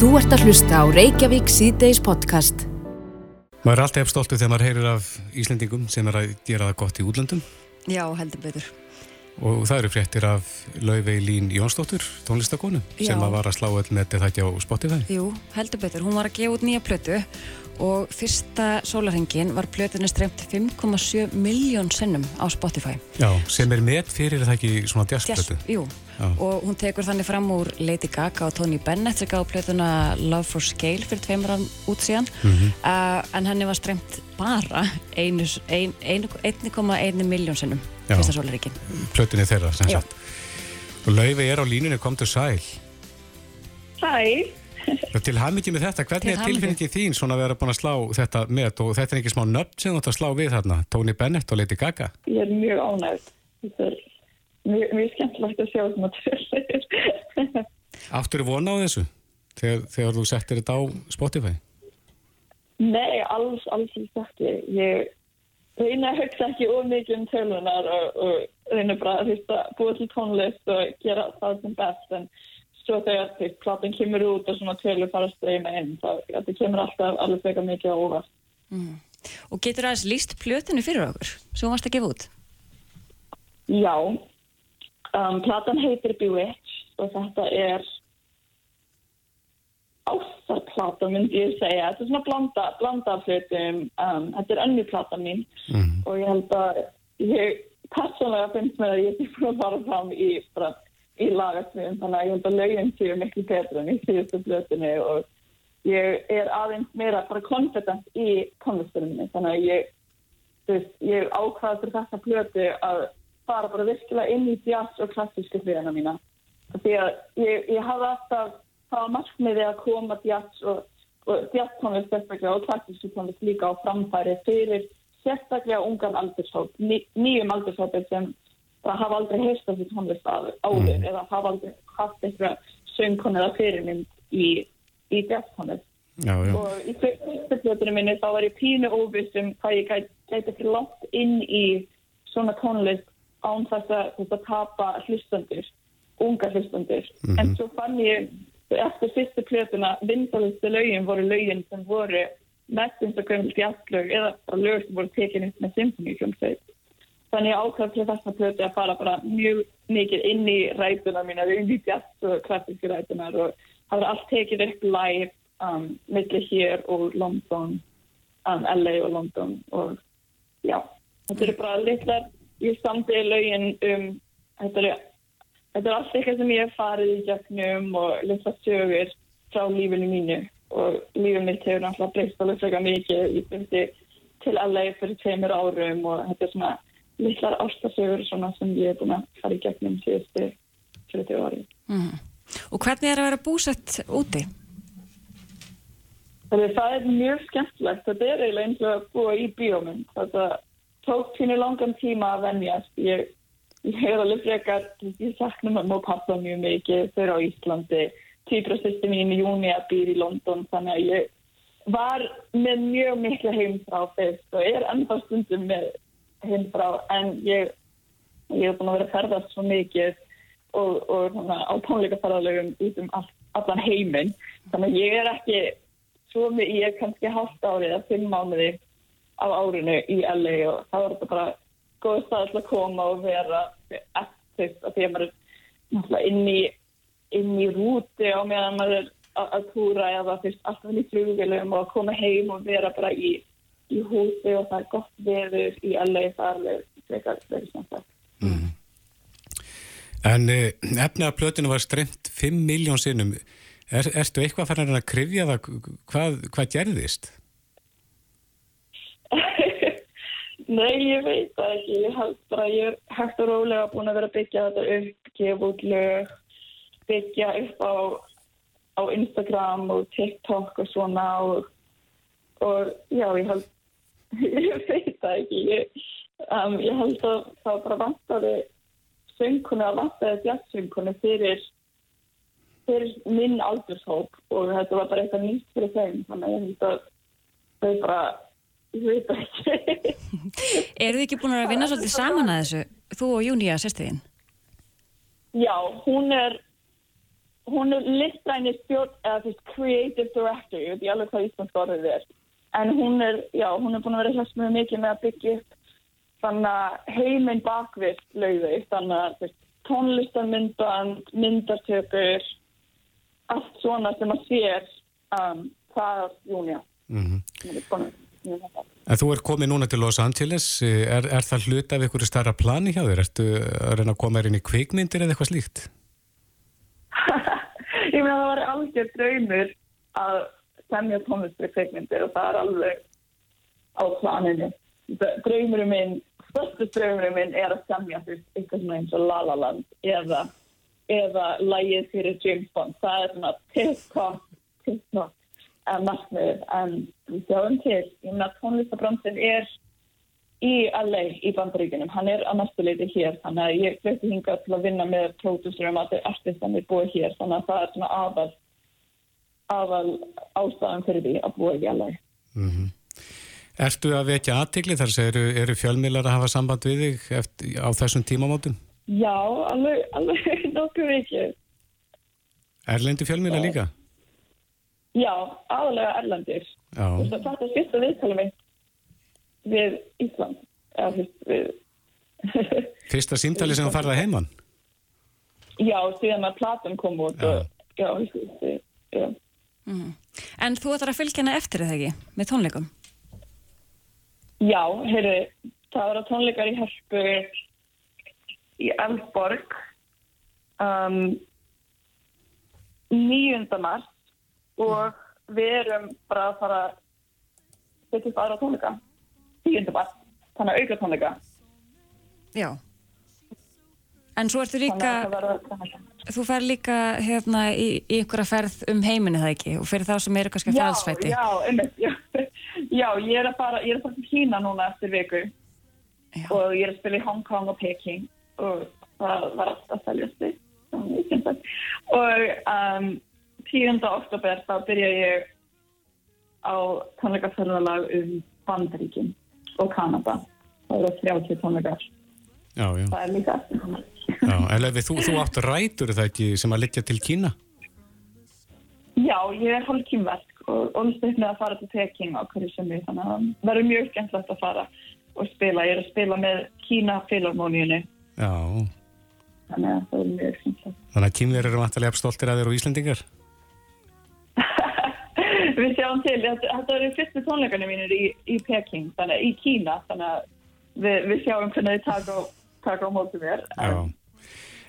Þú ert að hlusta á Reykjavík síðdeis podcast. Maður er alltaf stoltu þegar maður heyrir af Íslendingum sem er að gera það gott í útlöndum Já, heldur betur. og það eru fréttir af Laufey Lín Jónsdóttur, tónlistakonu sem Já. að var að slá öll með þetta ekki á Spotify. Jú, heldur betur. Hún var að gefa út nýja plötu og fyrsta sólarhengin var plötunni streymt 5,7 miljón sinnum á Spotify. Já, sem er með fyrir það ekki svona jazzplötu. jú, Já. og hún tekur þannig fram úr Lady Gaga og Tony Bennett sem gaf plötuna Love for Scale fyrir tveimur án út síðan uh, en henni var streymt bara einu- ein- ein- 1,1 miljón sinnum fyrsta sólarhengin. Plötunni þeirra, sem Já. sagt. Og Laufey er á línunni, kom til sæl. Og til hafmyggi með þetta, hvernig Til er hamingju. tilfinningin þín svona að vera búin að slá þetta með og þetta er ekki smá nöfn sem þú ætti að slá við þarna, Tony Bennett og Lady Gaga. ég er mjög ánægð. Þetta er mjög, mjög skemmtilegt að sjá svona tölur. Áttur vona á þessu þegar, þegar þú settir þetta á Spotify? Nei, alls, alls ekki. Ég reyna að hugsa ekki of mikið um tölunar og, og reyna bara að hlusta, búa til tónlist og gera það sem best. En svo þegar því platan kemur út og svona tölur fara að streyma inn, þá þetta kemur alltaf alveg frekar mikið á óvart. Og getur aðeins líst plötunni fyrir okkur sem hún varst að gefa út? Já, um, platan heitir Bewitched og þetta er ástarplata myndi ég segja. Þetta er svona blanda, blanda af hlutum. Um, þetta er önnu plata mín Mhm. og ég held að ég persónlega finnst mér að ég sé búin að fara fram í, í lagasmiðum þannig að ég held að lögin séu miklu betra en í síðustu blötunni og ég er aðeins meira bara confident í tónlistunni þannig að ég ég ákvaði fyrir þessa plötu að fara bara virkilega inn í jazz og klassísku hliðina mína. Því að ég, ég hafði alltaf það markmiði að koma jazz og, og jazz tónlist sérstaklega og klassísku tónlist líka á framfæri fyrir sérstaklega ungan aldurshóp, ný, nýjum aldurshópir sem hafa aldrei heist af því tónlist áður mm. eða hafa aldrei haft eitthvað söngkon eða fyrirmynd í, í jazz tónlist. Já, já. Og í fyrstu plötunum minni þá var ég pínu óvissum hvað ég gæti, fyrir langt inn í svona tónlist án þess að, þess að tapa hlustandur, unga hlustandur. En svo fann ég eftir fyrstu plötuna, vindalustu lögin voru lögin sem voru mest eins og gömul jazzlög eða bara lög sem voru tekin upp með symfóníuhljómsveit. Þannig ég ákvæði til þessa plötu að fara bara mjög mikið inn í rætuna mína, inn í jazz og klassísku rætunar og það var allt tekið upp live um, millir hér og London, um, LA og London og já, þetta eru bara litlar, ég samtiði lögin um, þetta er, þetta er allt eitthvað sem ég hef farið í gegnum og litla sögur frá lífinu mínu og lífið mitt hefur náttúrulega breyst alveg frekar mikið, ég byrti til LA fyrir tveimur árum og þetta er svona litlar ástasögur svona sem ég er búin að fara í gegnum síðustu 30 ári. Og hvernig er að vera búsett úti? Þannig það er mjög skemmtilegt. Þetta er eiginlega eins og að búa í bíómynd. Þetta tók tínu langan tíma að venjast. Ég, ég er alveg frekar, ég sakna mamma og pappa mjög mikið. Þau eru á Íslandi. Týbrastistin mín í júni að býr í London. Þannig að ég var með mjög miklu heimfrá fyrst og er ennþá stundum með heimfrá. En ég, er búin að vera að ferðast svo mikið og, og svona, á tónleikaferðalögum út um all, allan heiminn. Þannig að ég er ekki svo með ég er kannski hálft árið eða fimm mánuði á árinu í LA og það var þetta bara góð stað að koma og vera eftir því að maður er inn í, inn í rúti á meðan maður er að, túra eða fyrst alltaf inn í flugvelum og að koma heim og vera bara í, í húsi og það er gott veður í LA það er frekar verið snart En eh, efni að plötinu var streymt 5 miljón sinnum. Er, ertu eitthvað farin að krifja það? Hvað, hvað gerðist? Nei, ég veit það ekki. Ég held bara að ég er hægt og rólega búin að vera að byggja þetta upp, gefa út lög, byggja upp á, á Instagram og TikTok og svona og, og já, ég held, ég veit það ekki. Ég, um, ég held að það bara vantaði söngkunni að vantaði jazzsöngkunni fyrir, fyrir minn aldurshóp og þetta var bara eitthvað nýtt fyrir þeim. Þannig að ég held að þau bara, ég veit ekki. Eru þið ekki búin að vinna svolítið saman að þessu, þú og Júnía, sérstuðin? Já, hún er hún er listræni stjórn, eða veist, creative director, ég veit ég alveg hvað íslensk orðið er. En hún er, já, hún er búin að vera hjálp mjög mikið með að byggja upp þannig að heiminn bakvið lauði, þannig að tónlistarmyndband, myndartökur, allt svona sem að sér um, það Júnia. Mm -hmm. En þú er komið núna til Los Angeles, er, er það hlut af einhverju starra plani hjá þér? Ertu að reyna að koma inn í kveikmyndir eða eitthvað slíkt? Ég meina það var algjör draumur að semja tónlistri kveikmyndir og það er alveg á planinu. Draumurum minn, störstu draumurum minn er að semja eitthvað svona eins og La La Land eða, eða lægið fyrir James Bond. Það er svona tipp-topp, tipp-topp markmiður en við sjáum til, ég meina tónlistabransin er í LA í bandaríkunum, hann er að næstu leiti hér þannig að ég flutti hinga til að vinna með pródúsurum að þetta er artistanir búið hér þannig að það er svona aðal aðal ástæðan fyrir því að búið í LA mm -hmm. Ertu að vekja aðtikli þar sem eru, eru fjölmilar að hafa samband við þig eftir, á þessum tímamótum? Já, alveg, alveg nokkuð vikið Erlendi fjölmilar líka? Já, aðalega Erlendir. Þetta er fyrsta viðtalið mitt við Ísland. Eða, við... fyrsta símtali sem þú farði að heimann? Já, síðan að platan kom út. Já. Og, já, við, já. Mm. En þú ætlar að fylgja hana eftir eða ekki, með tónleikum? Já, heyrðu, það var tónleikar í Hörpu í Elfborg um, 9. mars og við erum bara að fara að setja upp aðra tónleika. Tíundu bara, þannig að auka tónleika. Já. En svo ertu líka þú fær líka hérna í, í einhverja ferð um heiminu það ekki? Og fyrir þá sem eru kannski að fælsvæti já, já, já, ég er að fara ég er að fara til Kína núna eftir viku. Já. og ég er að spila í Hong Kong og Peking. Og það var alltaf að seljast því og um 10. oktober þá byrja ég á tónleikaferðalag um Bandaríkin og Kanada. Það eru 30 tónleikar. Já, já. Það er líka. Já, en Lefi, þú, þú átt rætur það ekki sem að liggja til Kína? Já, ég er hálf kýmverk og ólstuð með að fara til Peking á hverju sem við, þannig að það verður mjög skemmtilegt að fara og spila. Ég er að spila með Kína Filharmoníunni. Já. Þannig að það er mjög skemmtilegt. Þannig að kýmverður eru vantilega stoltir að þeir og Íslandingar? Við sjáum til, þetta eru fyrstu tónleikana mínir í, í Peking, þannig í Kína, þannig að við, við sjáum hvernig þið taka, taka á mótið mér. Já.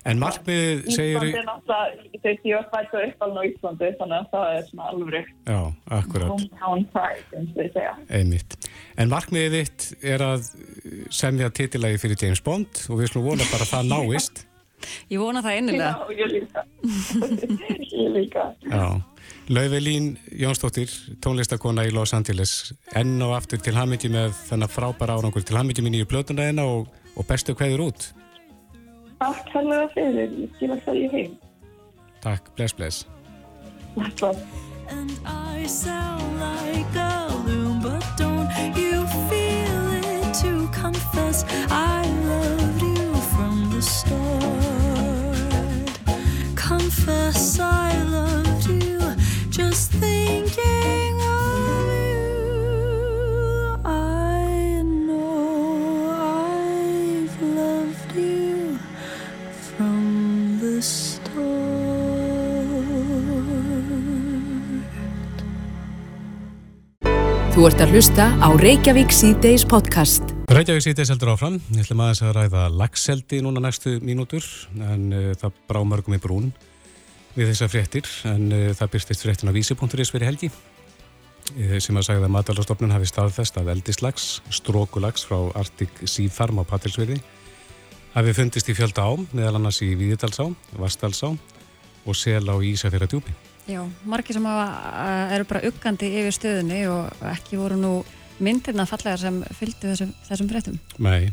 En markmið segir... Íslandi er náttúrulega, þau séu að fæta uppalinn á Íslandi, þannig að það er svona alveg... Já, akkurat. Hometown pride, eins og þið segja. Einmitt. En markmiðið þitt er að semja titilagi fyrir James Bond og við slúum vona bara að það náist. Ég vona það einnilega. Já, ég líka. ég líka. Já. Lauvelín Jónsdóttir, tónlistakona í Los Angeles, enn og aftur til hamingi með þennan frábæra árangur, til hamingi mín í blötundaðina og, og bestu hverður út. Takk helga fyrir, ég skilja það í heim. Takk, bless, bless. It to confess? I loved just thinking of you. I know I've loved you from the start. Þú ert að hlusta á Reykjavík C-Days podcast. Reykjavík síðdeis heldur áfram. Ég ætlum aðeins að ræða lagseldi núna næstu mínútur en uh, það brá mörgum í brún við þessar fréttir en uh, það byrstist fréttin á vísi.is fyrir helgi uh, sem að sagða að matalastofnun hafi staðfest að eldislags, strókulags frá Arctic Sea Farm á Patrilsverði hafi fundist í fjölda ám meðal annars í Víðidalsá, Vastalsá og Sel á Ísafjara djúpi. Já, margir sem hafa, uh, eru bara uggandi yfir stöðunni og ekki voru nú myndirna fallega sem fylgdi þessum, þessum fréttum. Nei.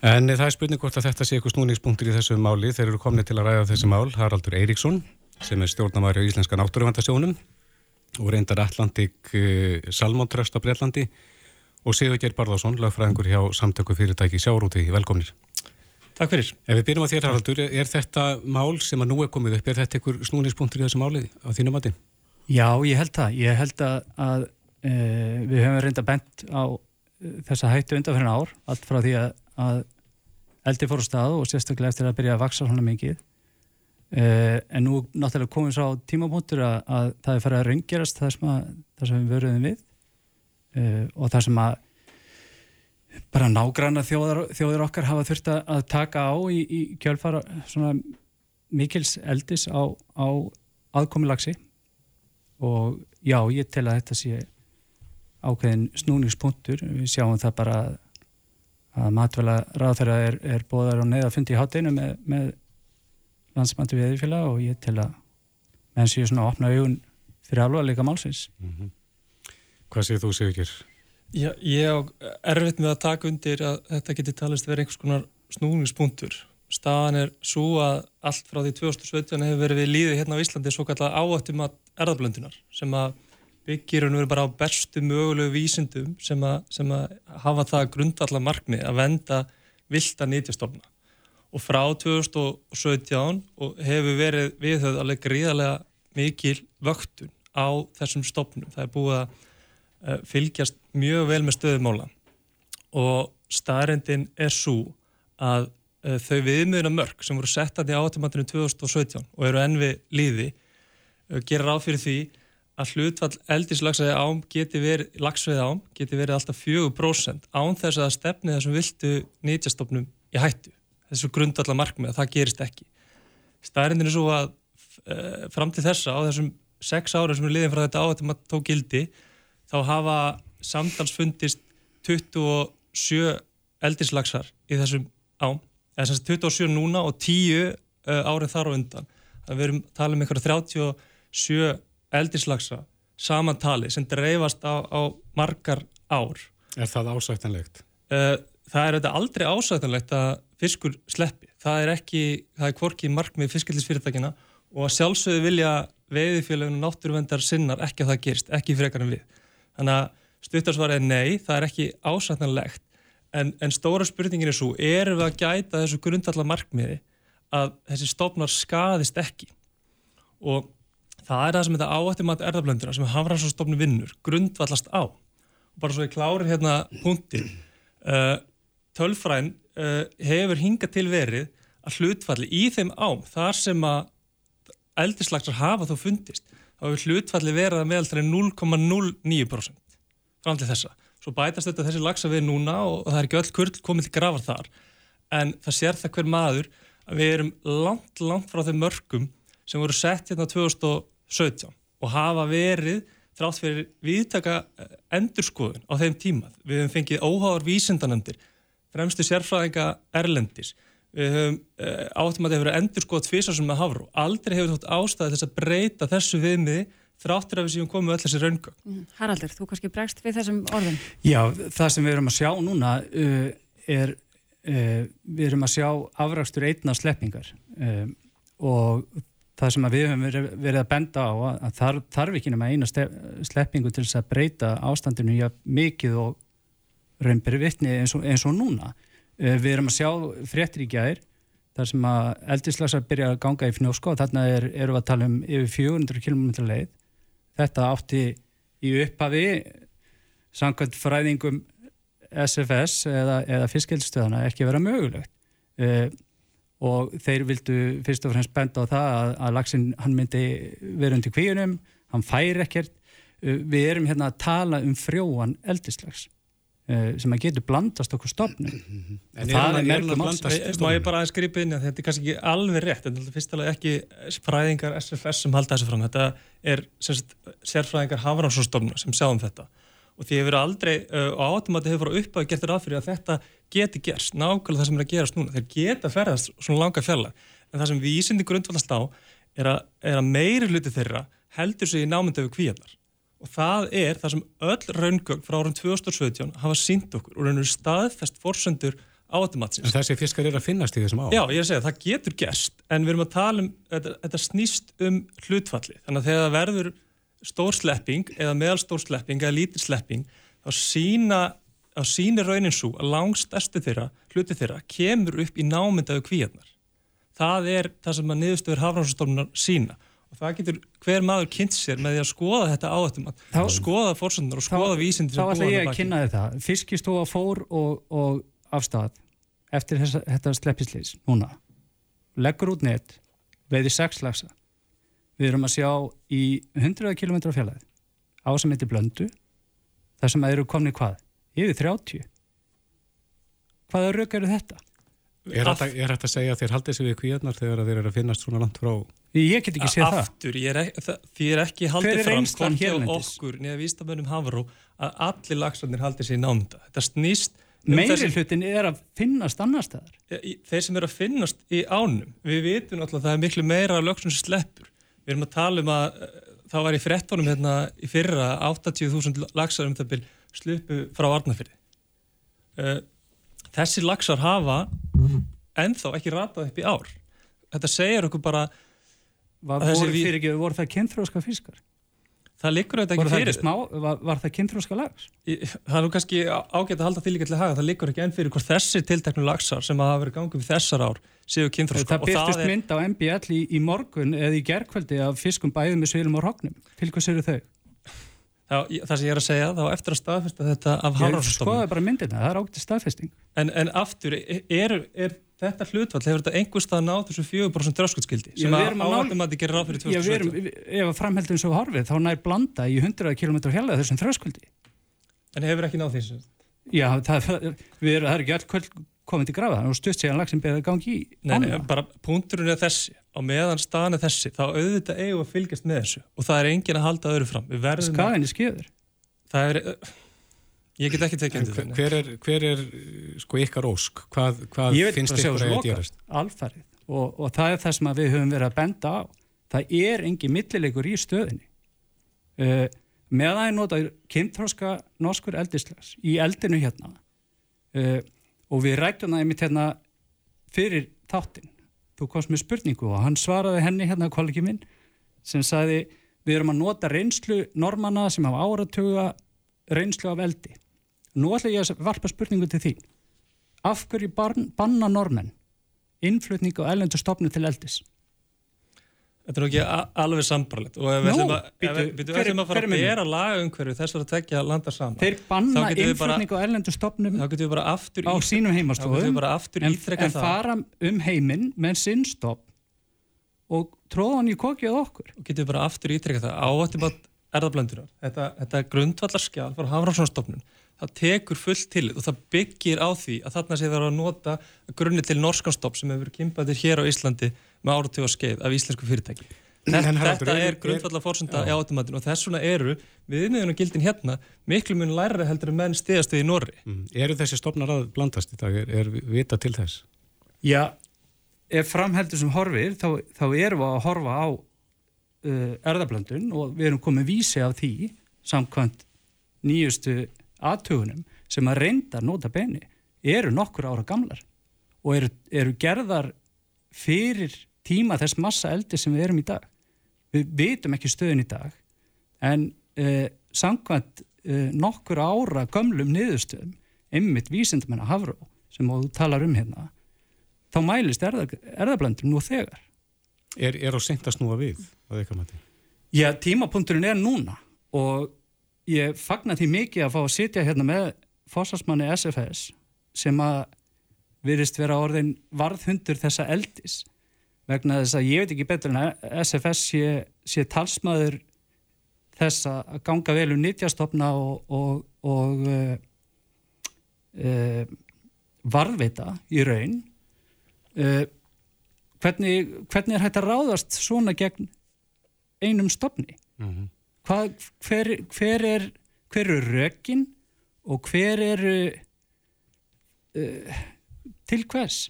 En það er spurning hvort að þetta sé eitthvað snúningspunktur í þessu máli. Þeir eru komni til að ræða þessi mál. Haraldur Eiríksson, sem er stjórnamæri á Íslenska náttúruvandasjónum og reyndar Atlantik Salmon Trust á Breitlandi og Sigur Geir Barðarsson, lagfræðingur hjá samtöku fyrirtæki Sjárúti. Velkomnir. Takk fyrir. Ef við byrjum á þér Haraldur, er þetta mál sem að nú er komið upp, er þetta einhver snúningspunktur í þessu máli á þínu mati? Já, ég held það. Ég held að, að e, við höfum reynda bent á e, þessa hættu undan fyrir ár, allt frá því að, að eldi fór á stað og sérstaklega eftir að byrja að vaksa svona mikið. E, en nú náttúrulega komum við svo á tímapunktur að, að það er farið að raunggerast það sem, að, það sem við verðum við. E, og það sem að bara nágranna þjóðar, þjóðar okkar hafa þurft að taka á í, í kjölfara svona mikils eldis á, á aðkomilagsi og já, ég tel að þetta sé ákveðin snúningspunktur. Við sjáum það bara að, að matvæla ráðferða er, er bóðar og neða fundi í hátinu með, með landsmæntu viðfélag og ég tel að menn séu svona að opna augun fyrir alvarleika málsins Mm -hmm. Hvað segir þú, Sigurkjör? Ég á erfitt með að taka undir að þetta geti talist að vera einhvers konar snúningspunktur. Staðan er svo að allt frá því 2017 hefur verið við líðið hérna á Íslandi svo kallar áættum að erðablöndunar sem að byggir og nú er bara á bestu mögulegu vísindum sem að, sem að hafa það grundvallar markmið að venda vilda nýtjastofna. Og frá 2017 og hefur verið viðhauð alveg gríðarlega mikil vöktun á þessum stofnum. Það er búið að uh, fylgjast mjög vel með stöðumála og staðrendin er svo að uh, þau viðmiðuna mörg sem voru sett að því átumandinu 2017 og eru enn við líði uh, gera ráð fyrir því að hlutvall eldislagsveið ám geti verið lagsveið ám geti verið alltaf 4% án þess að stefni þessum viltu nýtjastofnum í hættu þessu grundvallar markmið að það gerist ekki staðrendin er svo að uh, fram til þessa á þessum sex ára sem er liðin frá þetta átum að tók gildi þá hafa samtals fundist 27 eldislagsar í þessum ám, eða sem sagt 27 núna og 10 uh, árið þar á undan. Það við erum talað um einhverja 37 eldislagsa samantali sem dreifast á, á margar ár. Er það ásættanlegt? Uh, það er þetta aldrei ásættanlegt að fiskur sleppi. Það er ekki, það er hvorki markmið fiskildisfyrirtækina og að sjálfsögðu vilja veiðifélaginu náttúruvendar sinnar ekki að það gerist, ekki frekar en við. Þannig að stuttarsvar er nei, það er ekki ásættanlegt en, en stóra spurningin er svo, erum við að gæta þessu grundallar markmiði að þessi stofnar skadist ekki og það er það sem þetta áhættum að erðablöndina sem hafrannsstofnum vinnur grundvallast á og bara svo ég klárir hérna punkti uh, tölfræn uh, hefur hingað til verið að hlutfalli í þeim ám þar sem að eldislagsar hafa þó fundist þá hefur hlutfalli verið að meðaltæri 0,09% fram til þessa. Svo bætast þetta þessi lagsa við núna og það er ekki öll kurl komið til grafar þar en það sér það hver maður að við erum langt, langt frá þeim mörgum sem voru sett hérna 2017 og hafa verið þrátt fyrir viðtaka eh, endurskoðun á þeim tíma. Við hefum fengið óháðar vísindanendir, fremstu sérfræðinga Erlendis. Við höfum uh, áttum að það hefur verið endurskoðað tvísarsum með hafru. Aldrei hefur þótt ástæði þess að breyta þessu viðmiði þráttur að við séum komið öll þessi raunga. Mm, Haraldur, þú kannski bregst við þessum orðum. Já, það sem við erum að sjá núna uh, er, uh, við erum að sjá afrakstur einna sleppingar um, og það sem við höfum verið, að benda á að, að þar, þarf ekki nema eina sleppingu til þess að breyta ástandinu að mikið og raumberi vittni eins, eins og núna. Uh, við erum að sjá fréttir í gæðir þar sem að eldislagsar byrja að ganga í fnjósko og þarna er, erum við að tala um yfir 400 km leið þetta átti í upphafi samkvæmt fræðingum SFS eða, eða fiskildstöðana ekki vera mögulegt uh, og þeir vildu fyrst og fremst benda á það að, að lagsin hann myndi vera undir kvíunum hann fær ekkert. Uh, við erum hérna að tala um frjóan eldislags uh, sem að getur blandast okkur stofnum. En er hann að blandast Má ég bara aðeins gripa inn að þetta er kannski ekki alveg rétt en þetta er fyrst alveg ekki fræðingar SFS sem halda þessu fram. Þetta er sérfræðingar Hafranssonstofnuna sem sjáum þetta og því hefur aldrei uh, og átumati hefur farið upp að geta ráð fyrir að þetta geti gerst, nákvæmlega það sem er að gerast núna þeir geta ferðast svona langa fjalla en það sem vísindi grundvallast á er að, er að meiri hluti þeirra heldur sig í námynda við kvíarnar og það er það sem öll raungögn frá árum 2017 hafa sínt okkur og raunur staðfest forsöndur átumatsins. En þessi fiskar eru að finnast í þessum á? Já, ég er að segja, það getur gerst en við erum að tala um, þetta, þetta snýst um hlutfalli, þannig að þegar það verður stór slepping eða meðalstór slepping eða lítil slepping þá sína, þá sínir raunin svo að langstæstu þeirra hluti þeirra kemur upp í námyndaðu kvíarnar. Það er það sem að niðurstöður hafrannsstofnunar sína og það getur hver maður kynnt sér með því að skoða þetta áhættum að Þá- skoða fórsöndunar og skoða vísindi Þá ætla ég að kynna þið það. Fiskistofa fór og, og afstæð eftir þessa, þetta sleppislýs núna. Leggur út net, veiði sex lagsa. Við erum að sjá í 100 km fjallæð á sem heitir blöndu þar sem eru komni hvað? Yfir 30. Hvaða rauk eru þetta? Er þetta er hægt að segja að þeir haldið sér við kvíarnar þegar þeir eru að finnast svona langt frá? Ég get ekki séð það. Aftur, ég er ekki, það, því er ekki haldið er fram hvorki á okkur neða vístamönnum Havró að allir lagsarnir haldið sér í námynda. Þetta snýst um Meiri þessi- hlutin er að finnast annar staðar. þeir sem eru að finnast í ánum við vitum alltaf að það er miklu meira af lögsum sem sleppur. Við erum að tala um að eh, það var í frettónum hérna í fyrra 80.000 lagsar um það byrj sluppu frá Arnafyrði. Uh, þessi lagsar hafa ennþá ekki ratað upp í ár. Þetta segir okkur bara Var, voru, ví- fyrir voru það kynþróska fiskar? Það liggur auðvitað ekki fyrir. smá, var, var það kynþróska lags? Það er nú kannski ágætt að halda því líka til haga, það liggur ekki enn fyrir hvort þessi tilteknu lagsar sem hafa verið gangið við þessar ár séu kynþróska Það byrtist mynd á MBL í, í morgun eða í gerkvöldi af fiskum bæðum með svilum og hrognum. Til hvers eru þau? Það, það sem ég er að segja, þá eftir að staðfesta þetta af Ég Hafrannsóknastofnun. skoði bara myndina, það er ágætti staðfesting. En, en aftur, er, er þetta hlutfall, hefur þetta einhver stað náð þessu 4% dröskutskildi sem við að þið gerir ráð fyrir Já, við erum, 2017? við- ef að framheldum svo horfið, þá nær blanda í 100 km hella þessum þröskuldi. En hefur ekki náð því sem Já, það, við erum, það er ekki all kvöld komið til grafa, og stutt séðan lag sem beðið gangi í. Nei, nei, bara punkturinn er þessi á meðan staðan er þessi, þá auðvitað eigum að fylgjast með þessu. Og það er engin að halda öðru fram. Við verðum að, Skaðin er skjöður. það er ég get ekki tekið hver, hver, er, hver er sko ykkar ósk? Hvað, hvað finnst ykkur að gerast? alfarið. Og, og það er það sem að við höfum verið að benda á. Það er engi millilegur í stöðinni uh, með að ég nota kynþróska norskur eldislags í eldinu hérna. Uh, og við rættum það einmitt hérna fyrir þáttinn þú komst með spurningu og hann svaraði henni hérna kollegi minn sem sagði við erum að nota reynslu normanna sem hafa áratuga reynslu af eldi. Nú ætla ég að varpa spurningu til þín. Af hverju banna normenn innflutning á ellendu stopnu til eldis Þetta er ekki alveg sambarlegt og ef við Nú, við- ætlum að fara að bera lagaumhverfi þess að tekja landa saman þeir banna innflutning á ellendu stopnum á í- sínum heimastofum bara aftur en, en það. fara um heiminn með sinnstopp og tróða hann í kokið okkur. Og getum við bara aftur ítrekka það. Ávættum að erðablöndunar þetta, þetta grundvallar skjál frá Hafranssonstofnun það tekur fullt til og það byggir á því að þarna sé það að nota grunni til norskanstopp sem hefur verið kynpaðir hér á Íslandi með áratuga skeið af íslensku fyrirtæki þetta, þetta er- grundvallar fórsenda í átumatinu og þess vegna eru viðmiðunum gildin hérna miklu mun læra heldur en menn stiðast við í Norri Mm. Eru þessi stofnar að blandast í dag? Er, er vita til þess? já, ef framheldur sem horfir þá, þá erum við að horfa á uh, erðablöndun og við erum komið vísi af því samkvæmt nýjustu aðtugunum sem að reynda nota beni eru nokkur ára gamlar og eru, eru gerðar fyrir tíma þess massa eldi sem við erum í dag. Við vitum ekki stöðun í dag en uh, samkvæmt uh, nokkur ára gömlum niðurstöðum einmitt vísindamenn að Hafró sem þú talar um hérna þá mælist erða, erðablöndum nú þegar. Er, er á að snúa við? að mati? Já, tímapunkturinn er núna og ég fagna því mikið að fá að sitja hérna með fósasmanni SFS sem að virðist vera orðin varðhundur þessa eldis vegna þess að ég veit ekki betur en að SFS sé, sé talsmaður þess að ganga vel um nýtjastofna og, og, og uh, uh, varðveita í raun. Uh, hvernig, hvernig er hægt að ráðast svona gegn einum stofni? Mm Hvað, hver, hver er hver er rökin og hver er uh, til hvers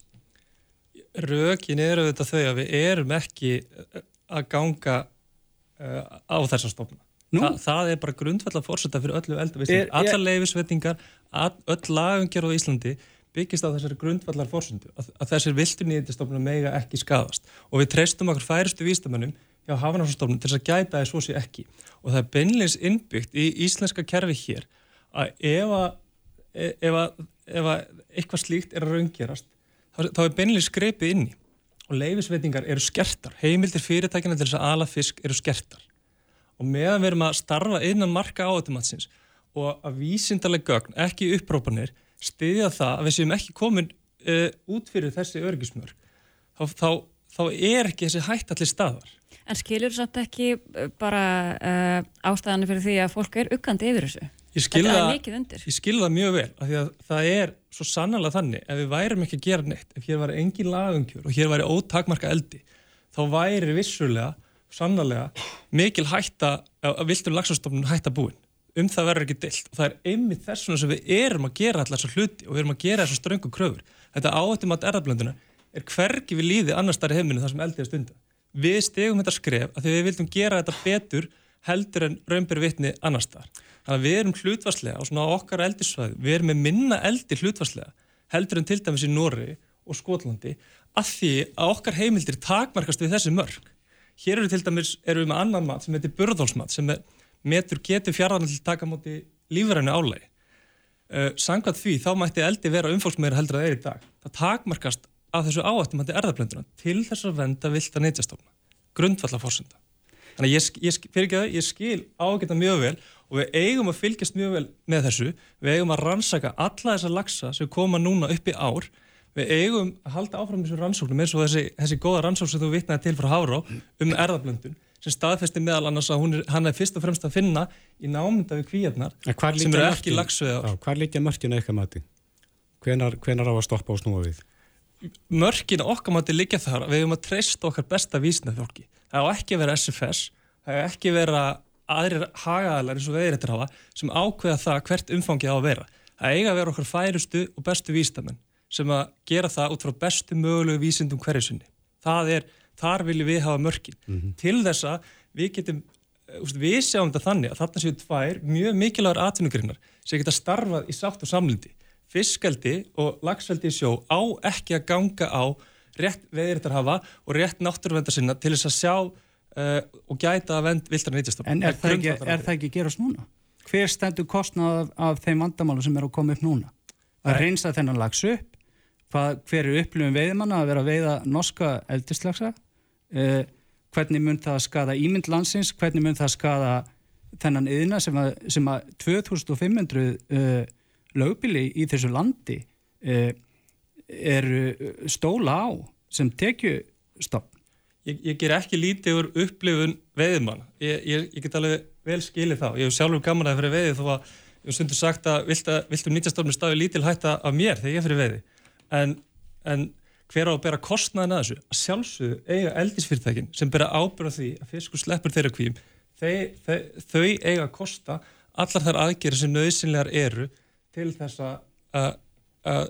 Rökin eru auðvitað þau að við erum ekki uh, að ganga uh, á þessa stofna. Þa, það er bara grundvallar fórseta fyrir öllu eldu Íslandi. Allar leifisvetningar, öll lagumgjör á Íslandi byggist á þessari grundvallar fórsendu að, að þessir viltu nýðindistofnum mega ekki skadast og við treystum okkur færistu vístamönnum hjá Hafnarsstofnum til þess að gæta svo sé ekki. Og það er beinleins innbyggt í íslenska kerfi hér að ef að ef að, ef að eitthvað slíkt er að raungerast þá, þá er beinlega skreipið inni. Og leifisveitingar eru skertar. Heimildir fyrirtækina til þess að ala fisk eru skertar. Og meðan við erum að starfa innan marka áhættumatsins og að vísindaleg gögn, ekki upprópanir stiðja það að við séum ekki komin uh, út fyrir þessi örgismörk þá, þá, þá er ekki þessi hætt allir staðar En skilur samt ekki uh, bara uh, ástæðan fyrir því að fólk er uggandi yfir þessu? Þetta er mikið undir. Ég skil það mjög vel, af því að það er svo sannlega þannig, ef við værum ekki að gera neitt, ef hér væri engin lagumkjör og hér væri ótakmarka eldi, þá væri vissulega, sannlega, mikil hætta, að viltur lagsastofnun hætta búin. Um það verður ekki deilt. Og það er einmitt þessuna sem við erum að gera allar þessar hluti og við erum að gera þessar ströngu kröfur. Þetta áhættum að erðablönduna er hvergi við líði annar starri heiminu þar sem eldið er stunda. Við stegum þetta skref að því við vildum gera þetta betur heldur en raunbyrði vitni annar starf. Þannig að við erum hlutvarslega á svona okkar eldisvæði, við erum með minna eldi hlutvarslega heldur en til dæmis í Nóri og Skotlandi að því að okkar heimildir takmarkast við þessi mörg. Hér eru til dæmis, eru við með annan mat sem heitir burðólsmat sem metur getur fjarðarinn til taka á móti lífrænu álægi. Uh, Sangvað því þá mætti eldi vera umfólksmeður heldur að það er í dag. Það takmarkast af þessu áættum að þetta erðablönduna til þess að venda vilda neytjastofna. Grundvalla fórsenda. Þannig að ég, ég, sk- fyrir ekki að ég skil ágæta mjög vel og við eigum að fylgjast mjög vel með þessu. Við eigum að rannsaka alla þessa lagsa sem koma núna upp í ár. Við eigum að halda áfram þessu rannsóknum eins og þessi, þessi góða rannsókn sem þú vitnaði til frá Háró um erðablöndun sem staðfesti meðal annars að er, hann er fyrst og fremst að finna í námynda við kvíarnar sem eru ekki lagsveðar. Já, hvar liggja mörkina eitthvað mati? Hvenar, hvenar á að stoppa og snúa við? Mörkin okkar mátti liggja þar við hefum að treysta okkar besta vísna fólki. Það á ekki að vera SFS, það á ekki að vera aðrir hagaðalar eins og veðir þetta hafa sem ákveða það hvert umfangið á að vera. Það eiga að vera okkar færustu og bestu vísnamenn sem að gera það út frá bestu mögulegu vísindum hverju sinni. Það er, þar viljum við hafa mörkin. Til þess að við getum, eh, við sjáum þetta þannig að þarna séu tvær mjög mikilvægur atvinnugrinnar sem geta starfað í sátt og samlindi fiskeldi og lagsveldi í sjó á ekki að ganga á rétt veðirittar hafa og rétt náttúruvenda sinna til þess að sjá uh, og gæta að vend viltar nýtjastofn. En er það, ekki, er það ekki gerast núna? Hver stendur kostnað af, af þeim vandamálu sem er að koma upp núna? Að Nei. reynsa þennan lags upp? Hvað, hver er upplifun veiðmanna að vera að veiða norska eldislagsa? Eh, hvernig mun það skada ímynd landsins? Hvernig mun það skada þennan yðina sem að, sem að 2500 uh, lögbili í þessu landi uh, eru stóla á sem tekju stopp? Ég, ég ger ekki lítið úr upplifun veiðmann. Ég, ég, ég get alveg vel skilið þá. Ég hef sjálfur gaman að fyrir veiði þó að ég hef stundur sagt að vilt að- viltu nýtjastofnum stafi lítil hætta af mér þegar ég fyrir veiði. En, en hver á að bera kostnaðin að þessu? Að sjálfsögðu eiga eldisfyrirtækin sem bera ábyrða því að fiskur sleppur þeirra kvíum. Þau, þau, þau eiga að kosta allar þær aðgerið sem nöðsynlegar eru til þess að- að að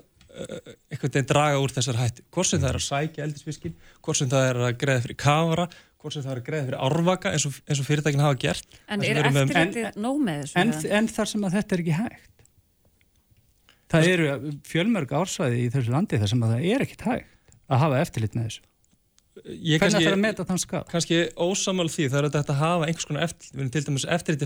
einhvern veginn draga úr þessar hættu. Hvort sem það er að sækja eldisfiskin hvort sem það er að greiða fyrir kafara hvort sem það er að greiða fyrir árvaka eins og, eins og fyrirtækin hafa gert. En Það er með- eftirlitið nóg með þessu? En, en þar sem að þetta er ekki hægt. Það eru fjölmörg ársvæði í þessu landi þar sem að það er ekkit hægt að hafa eftirlit með þessu. Ég hvernig kannski, ætlar að meta þann skap? kannski ósamal því það er að hafa einhvers konar eftirlit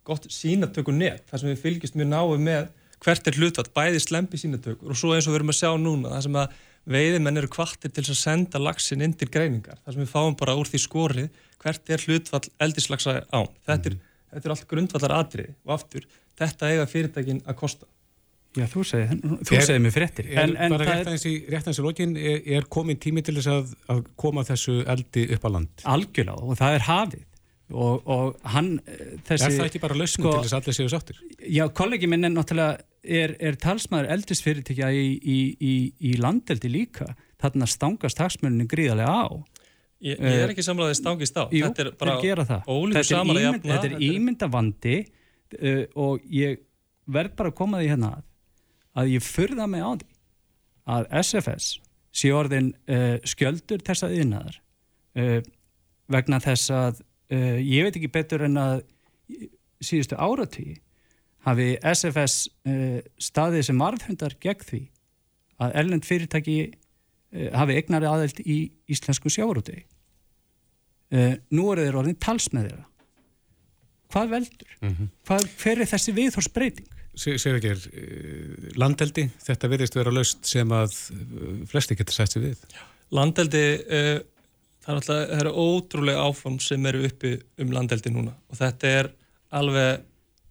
að gott sínatöku net þar sem við fylgjast mjög náu með hvert er hlutvært, bæði slempi sínatökur og svo eins og við erum að sjá núna það sem að veiðimenn eru kvartir til að senda lagsin inn til greiningar, þar sem við fáum bara úr því skorið hvert er hlutfall eldislagsa án. Þetta er, þetta er allt grundvallar atrið og aftur, þetta eiga fyrirtækin að kosta. Já, þú segir, þú Er- segir mér fréttir en, en bara rétt aðeins í, rétt aðeins í lokin, er, er komin tími til þess að, að koma þessu eldi upp á land? algjörlega og það er hafið og, og hann eh, þessi, er það ekki bara lausnum sko- til þess að allir séu sáttir? Já, kollegi minn er náttúrulega er, er talsmaður eldisfyrirtækja í, í, í, í landeldi líka þarna stangast hagsmunni gríðarlega á Ég, ég er ekki samlaðið stangist á. Jú, þetta er bara ólíku saman að. Þetta er ímyndavandi uh, og ég verð bara að koma því hérna að að ég furða mig á því að SFS sé orðin uh, skjöldur þessa yðnaðar uh, vegna þess að uh, ég veit ekki betur en að síðustu áratí hafi SFS uh, staðið sem varðhundar gegn því að erlend fyrirtæki uh, hafi eignari aðeild í íslensku sjávarútegi uh, nú eru þeir orðin talsmeð þeirra hvað veldur? hvað, hver er þessi viðhorsbreyting? Sér ekki er landeldi, þetta virðist vera laust sem að eh, flesti getur sett sér við. Landeldi, það er alltaf, það eru ótrúlega áform sem eru uppi um landeldi núna og þetta er alveg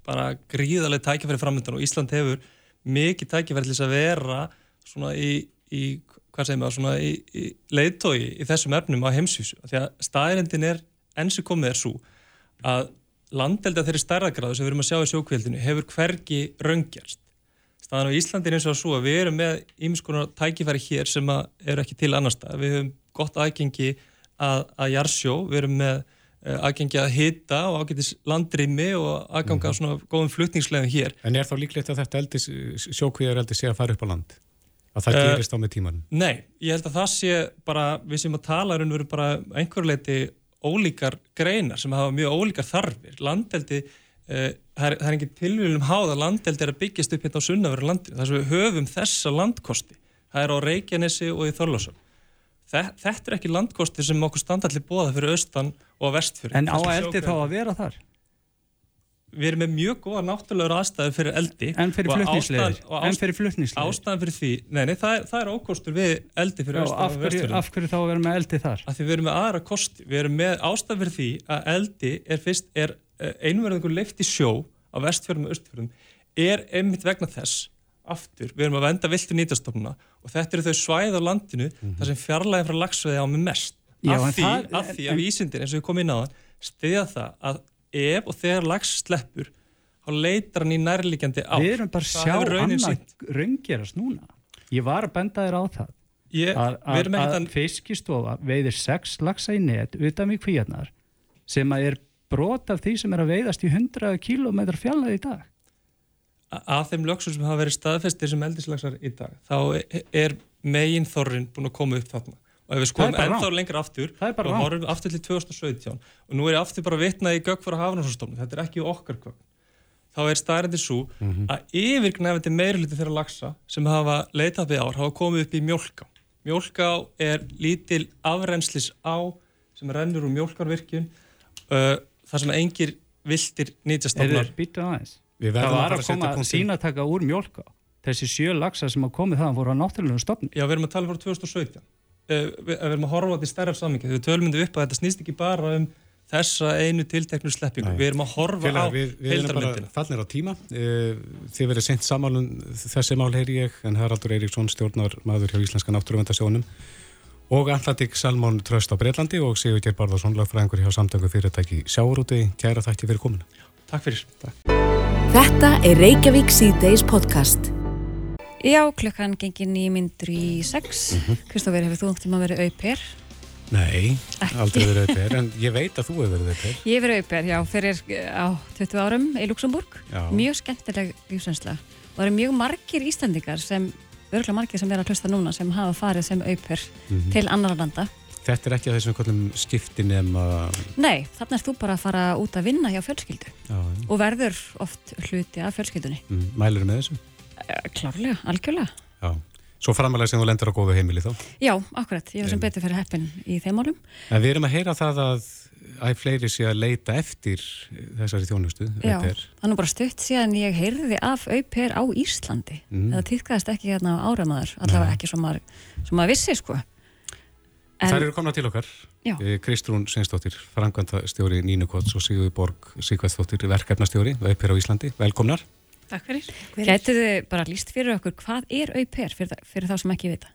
bara gríðarlega tækifæri framöndan og Ísland hefur mikið tækifæri til þess að vera svona í, í hvað segir maður, svona í, í leiðtói í þessum efnum á heimsvísu. Því að staðirindin er, enn sem komið er svo að landelda þeirri stærðagráðu sem við erum að sjá í sjókveldinu hefur hvergi raungjast. Staðan á Íslandi er eins og svo að við erum með ímiskonar tækifæri hér sem eru ekki til annar stað. Við höfum gott aðgengi að, að jarsjó, við erum með uh, aðgengi að hita og ágætis landrými og aðganga mm -hmm. svona góðum flutningslegum hér. En er þá líklegt að þetta eldis, sjókvíðar eldi sé að fara upp á land? Að það uh, gerist á með tímanum? Nei, ég held að það sé bara, við sem að tala um veru bara einhverleiti ólíkar greinar sem hafa mjög ólíkar þarfir. Landeldi, uh, það er, er engin tilvílum háð að landeldi er að byggjast upp hérna á sunnaveru landinu. Það sem við höfum þessa landkosti, það er á Reykjanesi og í Þorlásson. Þetta er ekki landkosti sem okkur standalli bóða fyrir austan og vestfyrir. En á eldi þá að vera þar? Við erum með mjög góða náttúrulegur aðstæðu fyrir eldi. En fyrir flutnisleðir? En fyrir flutnisleðir? Ástæðan fyrir því, nei, nei, það, það er ókostur við eldi fyrir austan og vestfyrir. Af hverju þá að vera með eldi þar? Af því við erum með aðra kosti. Við erum með ástæðan fyrir því að eldi er fyrst, er einverðingur leift í sjó á vestfjörðum og östfjörðum, er einmitt vegna þess aftur, við erum að venda viltu nýtastofnuna og þetta eru þau svæð á landinu mm -hmm. þar sem fjarlæði frá lagsveði á með mest. Já, af, því, það, af því að vísindir eins og við komum inn á það stiðja það að ef og þegar lags sleppur þá leitar hann í nærlíkjandi á Við erum bara sjá annað raunggerast núna. Ég var að benda þér á það. Ég, að, að, að fiskistofa veiðir sex lagsa í net utan við kvíarnar sem að er brot af því sem er að veiðast í 100 km fjallaði í dag að þeim lögsum sem hafa verið staðfestir sem eldislagsar í dag, þá er megin þorrin búin að koma upp þarna. Og ef við skoðum ennþá lengur aftur og horfum aftur til 2017 og nú er ég aftur bara vitnað í gögg fyrir hafnarsstofnum, þetta er ekki okkar gögg þá er staðrændið svo mm -hmm. að yfirgnæfandi meiruliti þeirra lagsa sem hafa leitað við ár hafa komið upp í mjölká mjölká er lítil afrenslis á sem rennur úr mjölkarvirkjun uh, þar sem engir viltir nýtjastofnar það var að koma að sínataka úr mjölka þessi sjö lagsa sem að komið það voru á náttúrulega stofn Já, við erum að tala frá 2017 við, við erum að horfa á þetta í stærra samingi við tölmyndum upp að þetta snýst ekki bara um þessa einu tilteknu sleppingu. Við erum að horfa Félag, á við, við erum bara fallnir á tíma. Þið verið sent samanlun þessi mál heyri ég en Haraldur Eiríksson stjórnar maður hjá Íslenska náttúruvendasjónum og Atlantik Salmón Tröst á Breitlandi og Sigur Geir Barðarsson lagfræðingur hjá samtöngu fyrirtæki Sjáurúti kæra þætti fyrir komuna. Takk fyrir. Takk. Þetta er Reykjavík C-Days podcast Já, klukkan gengir nýmyndur í sex Mhm. Kristófur, hefur þú um að vera auper? Nei, aldrei verið auper en ég veit að þú hefur verið auper Ég hef verið auper, já, fyrir á 20 árum í Luxemburg Já. Mjög skemmtileg lífsvensla og það eru mjög margir Íslandingar sem örgulega margir sem er að hlusta núna sem hafa farið sem auper Mhm. til annar landa Þetta er ekki að þessum kollum skipti nema Nei, þannig er þú bara að fara út að vinna hjá fjölskyldu. Já, og verður oft hluti af fjölskyldunni. Mm, Mælur með þessu? Eh, Klárlega, algjörlega. Já, svo framalega sem þú lendur á góðu heimili þá? Já, akkurat, ég var sem betur fyrir heppin í þeim málum. En við erum að heyra það að æg fleiri sé að leita eftir þessari þjónustu. Já, au pair. það er nú bara stutt síðan ég heyrði af auper á Íslandi. Mm. það týðkaðist ekki hérna á áramæður allavega ekki sem maður, sem maður vissi sko Það eru komna til okkar Já. Eh, Kristrún Sveinsdóttir, frangvanda stjóri Nínukots og Sigurður Borg Sigvæðsdóttir verkefnastjóri, auper á Íslandi Velkomnar Takk fyrir. Gætu þið bara líst fyrir okkur hvað er auper fyrir, það- fyrir þá sem ekki vita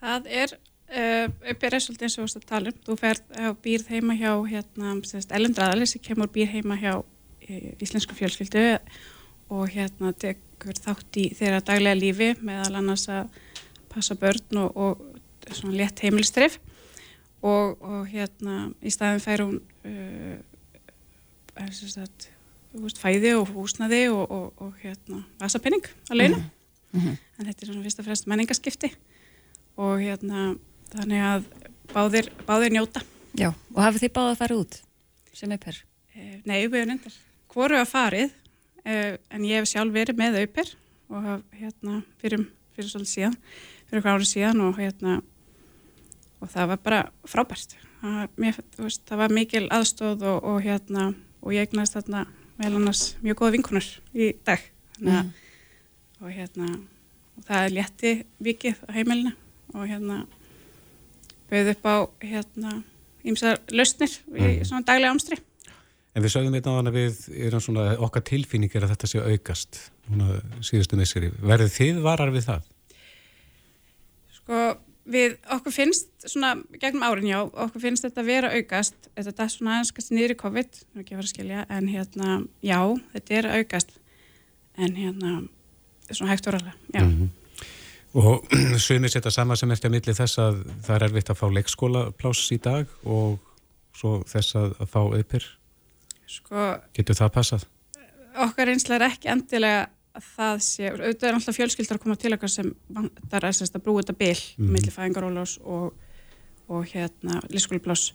Það er uh, uppið resulti eins og þú veist að tala um. Þú ferð og býrð heima hjá hérna, ellendraðali sem kemur býr heima hjá e, íslensku fjölskyldu og hérna tekur þátt í þeirra daglega lífi meðal annars að passa börn og, og svona létt heimilistrif og, og hérna í staðin fær hún sagt, þú veist, fæði og húsnaði og, og, og hérna vasapenning að launa Mhm. en þetta er svona fyrst og fremst menningaskipti og hérna þannig að báðir, báðir njóta Já, og hafið þið báðið að fara út sem auper? eh, Nei, við erum endar Hvoru að farið eh, en ég hef sjálf verið með auper og haf, hérna, fyrir, fyrir svolítið síðan fyrir hvað árið síðan og hérna og það var bara frábært. Það, mér, veist, það var mikil aðstóð og, og hérna og ég eignast þarna vel annars mjög góða vinkunur í dag. Þannig að og hérna og það er létti vikið á heimilinu og hérna bauð upp á hérna ímsar lausnir í svona daglega amstri En við sögðum einnig að við erum svona, okkar tilfinning er að þetta sé aukast núna síðustu misseri. Verðið þið varar við það? sko við okkur finnst svona gegnum árin já, okkur finnst þetta vera aukast þetta er svona aðeins kannski niður í COVID ekki að fara að skilja, en hérna já, þetta er aukast en hérna, svona hægt voralega já, Og sumir setja sama sem eftir að milli þess að það er erfitt að fá leikskólapláss í dag og svo þess að, að fá auðpyr. sko Getur það passað? okkar einslega er ekki endilega að það sé, auðvitað er alltaf fjölskyldar að koma til okkar sem vantar að, að brúa þetta bil mm. Mhm. milli fæðingarólós og, og hérna lífskólipláss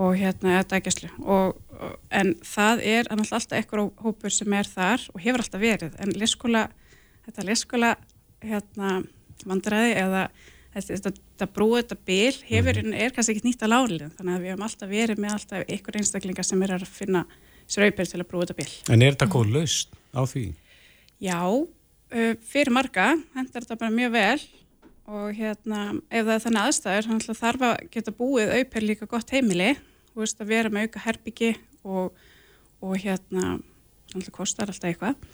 og hérna eða dægjastlu og, og, en það er alltaf eitthvað hópur sem er þar og hefur alltaf verið en lífskóla, þetta lífskóla hérna vandræði eða þetta, þetta, þetta brúa þetta bil hefur, er kannski ekki nýtt að lálið þannig að við hefum alltaf verið með alltaf ykkur einstaklingar sem er að finna sér auðbyrð til að brúa þetta bil En er þetta góð laust á því? Já, fyrir marga hendar þetta bara mjög vel og hérna, ef það er þannig aðstæður þannig að þarf að geta búið auper líka gott heimili, þú veist að vera með auka herbyggi og, og hérna, þannig að kostar alltaf eitthvað,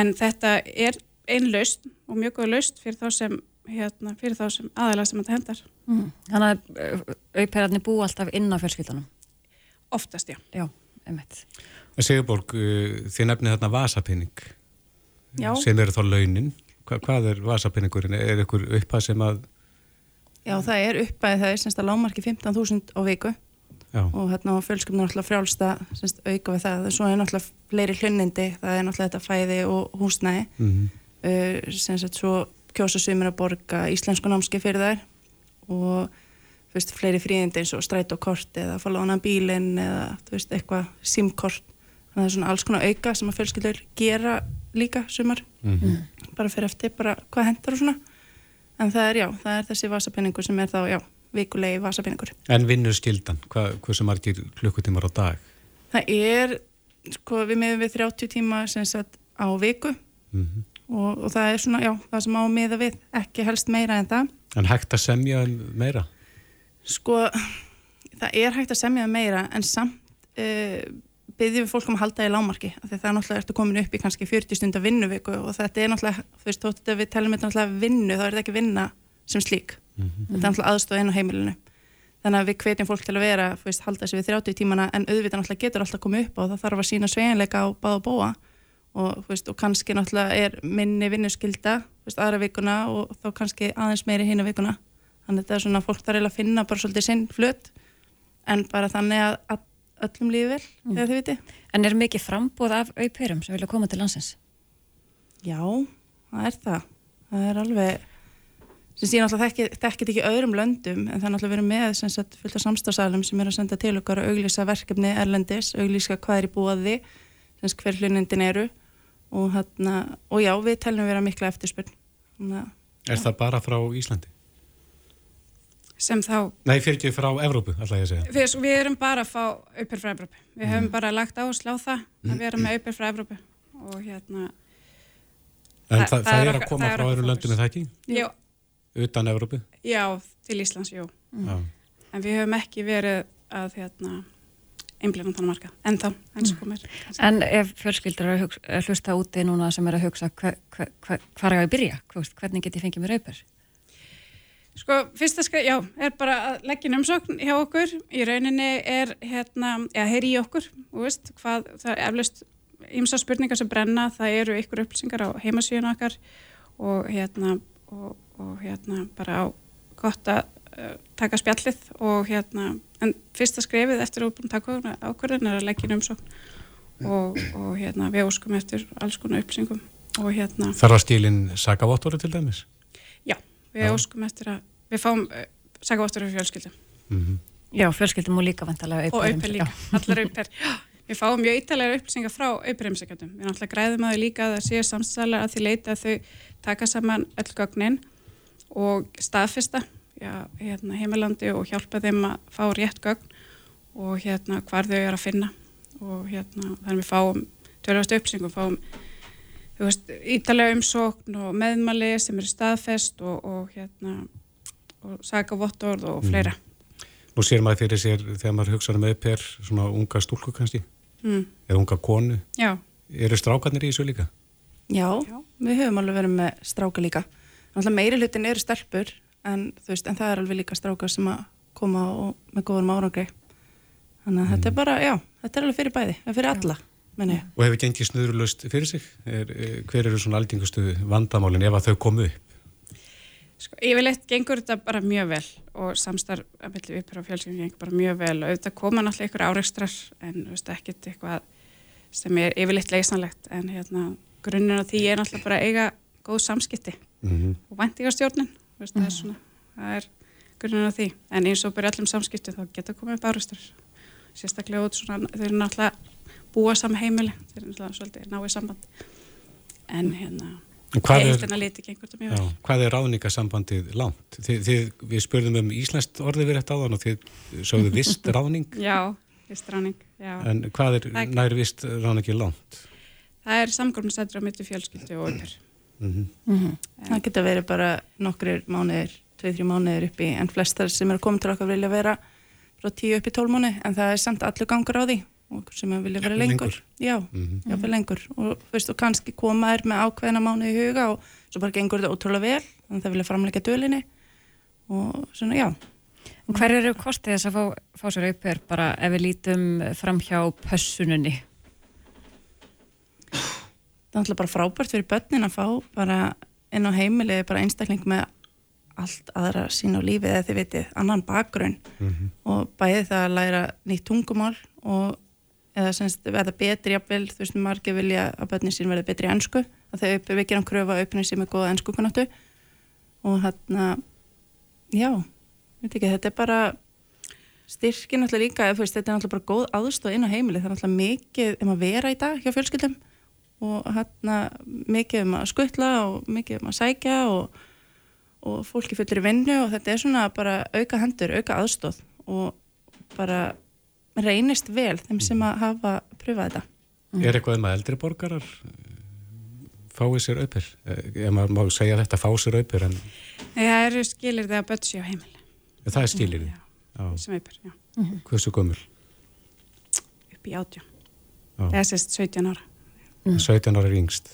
en þetta er einn laust og mjög góð laust fyrir þá sem, hérna, fyrir þá sem aðalega sem þetta hendar, Mm. Þannig að auperarnir bú alltaf inn á fjölskyldunum. oftast já. Já, einmitt. Sigurborg, þið nefnið þarna vasapinning Já, sem eru þá launin. Hva, hvað er vasapinningurinn? Er ykkur uppað sem að, Já, það er uppæðið það er semst að lámarki 15.000 á viku. Já, og hérna á fjölskyldunum er náttúrulega frjálsta semst auka við það, svo er náttúrulega fleiri hlunnindi, það er náttúrulega þetta fæði og húsnæði. Mm uh, semst svo kjósa sumir að borga íslensku námski fyrir þær. Og veist, fleiri fríðindi eins og strætókort eða fá lána bílinn eða þú veist, eitthvað að það er svona alls konar auka sem að fjölskyldur gera líka sumar. Mhm. bara fyrir eftir bara hvað hendur og svona. En það er já, það er þessi vasapenningur sem er þá, já, vikulegi vasapenningur En vinnur skildan, Hva, hversu margir klukkutímar á dag? það er, sko, við meðum við 30 tíma sem sagt á viku. Mm og, og það er svona, já, það sem á að miða við ekki helst meira en það. En hægt að semja um meira? sko, það er hægt að semja um meira en samt uh, byggjum við fólk um að halda í lámarki því það er náttúrulega ertu komin upp í kannski 40 stundar vinnuviku og þetta er náttúrulega, þú veist, þótt að við telum þetta náttúrulega vinnu, þá er þetta ekki vinna sem slík. Þetta er náttúrulega aðstoð inn á heimilinu. Þannig að við hvetjum fólk til að vera þú veist, halda sig við 30 tímana en auðvitað náttúrulega getur alltaf komið upp og það þarf að sína sveginleika á báða bóa og, þú veist, og kannski náttúrulega er minni og öllum lífi vel þegar þið viti En er mikið frambóð af auperum sem vilja koma til landsins? Já, það er það. Það er alveg, sem sé náttúrulega þekkið þekki ekki öðrum löndum, en það er náttúrulega verið með sem sagt fullt af samstagsalum sem er að senda til okkar að auglýsa verkefni erlendis, auglýsa hvað er í búaði, sem sagt hver hlunindin eru og, hérna, og já, við teljum vera mikla eftirspurn. Er það bara frá Íslandi? Sem þá Nei, fyrir ekki frá Evrópu, alltaf ég að segja. Við, við erum bara að fá auper frá Evrópu. Við höfum bara lagt áherslu á það að vera með auper frá Evrópu og hérna, En Það- það, það það er er að okkar- koma er frá löndum, er það ekki? já, Utan Evrópu? já, til Íslands, jú. Já. En við höfum ekki verið að hérna, einblina þannig marka, en þá, eins og komir. En ef fjölskyldur eru að hlusta úti núna sem er að hugsa hvar er ég að byrja? Hvað veist, Hvernig get ég fengið mér auper? Sko, fyrsta skræð, já, er bara að leggja umsókn hjá okkur. Í rauninni er, hérna, eða heyri í okkur, þú veist, hvað, það er eflaust ymsa spurningar sem brenna, það eru ykkur upplýsingar á heimasíðun okkar og hérna, og, og hérna, bara á gott að uh, taka spjallið og hérna, en fyrsta skrefið eftir að búin að taka ákvörðin er að leggja umsókn og, og hérna, við óskum eftir alls konar upplýsingum og hérna, Þarf að stílinn sakavottori til dæmis? Við Já. óskum eftir að við fáum uh, sagavottur af fjölskyldum Mm Já, fjölskyldum og líka vantarlega og auper. líka, allar auper við fáum mjög ítalega upplýsingar frá auperheimsækjandum við náttúrulega græðum að þau líka að það séu samstæðalega að því leita að þau taka saman öll gögnin og staðfesta já, hérna, heimilandi og hjálpa þeim að fá rétt gögn og hérna hvar þau eru að finna. Og hérna þannig við fáum tölvast uppsingum, fáum veist, ítalega umsókn og meðmali sem eru staðfest og, og hérna og sagavottorð og fleira Nú sér maður fyrir sér þegar maður hugsaður með per svona unga stúlku kannski mm. eða unga konu. Já, Eru strákarnir í þessu líka? Já, við höfum alveg verið með stráka líka. Náttúrulega meiri hlutin eru stelpur en, veist, en það er alveg líka stráka sem að koma og, með góðum árangri. Þannig að þetta er bara, já, þetta er alveg fyrir bæði, það er fyrir alla. Og hefur gengið snurulust fyrir sig? Er, er, hver eru svona aldingustu vandamálin ef að þau komu upp? sko, yfirleitt gengur þetta bara mjög vel og samstarf að milli uppur og fjölskyldum gengur bara mjög vel. Og auðvitað koma náttúrulega ykkur áreikstrar en veist, ekkert eitthvað sem er yfirleitt leysanlegt. En hérna, grunninn á því er náttúrulega bara eiga góð samskipti Mm og væntingarstjórnin þú veist, það er svona, það er grunninn á því. En eins og bara í öllum samskipti þá geta komið upp áreikstrar sérstaklega út svona, þau eru náttúrulega búa saman heimili, þau eru náttúrulega svolítið náið samband en hérna Hvað er, hvað er ráðningasambandið langt? Þið, þið, við spurðum um íslenskt orðið við þetta áðan og þið sögðu vist ráðning Já, vistráning, já. en hvað er Það er- nær vist ráðningi langt? Það er samgórnasættur á milli fjölskyldu og uppur. Mm Það geta verið bara nokkrir mánuðir, tvei, þrjú mánuðir upp í, en flestar sem eru komið til okkar vilja vera frá tíu upp í tól mánuði, en það er samt allur gangur á því og okkur sem vilja vera lengur. lengur. Já, Mhm. jáfnvel lengur og, þú veist, og kannski koma þær með ákveðina mánuði í huga og svo bara gengur þetta ótrúlega vel, þannig að það vilja framleika dölinni og svona, já. Og hver eru kostið þess að fá, fá sér auper bara ef við lítum fram hjá pössununni? það er náttúrulega bara frábært fyrir börnin að fá bara inn á heimili bara einstakling með allt aðra sín á lífið eða þið vitið, annan bakgrunn Mhm. og bæði það að læra nýtt tungumál og eða semst verða betri jafnvel, þú veist, margir vilja að börnin sín verða betri ennsku að þau við gerum kröfa auðvitað sem er góða ennsku kunnáttu og hérna já, veit ekki, þetta er bara styrkin alltaf líka, eða, veist, þetta er alltaf bara góð aðstóð inn á heimili, það er alltaf mikið um að vera í dag hjá fjölskyldum. Og hérna mikið um að skutla og mikið um að sækja og, og fólki fullir í vinnu. Og þetta er svona bara auka hendur, auka aðstóð og bara reynist vel þeim sem að hafa pröfað þetta. Er eitthvað um að eldri borgarar eh, fái sér aupir? Ef maður má segja þetta fá sér aupir en Það eru skilir þegar börn séu á heimili það er skilir því. Já. sem uppur, já, Hversu gömul? upp í átján. Já. Það er sérst 17 ára. 17 ára er yngst.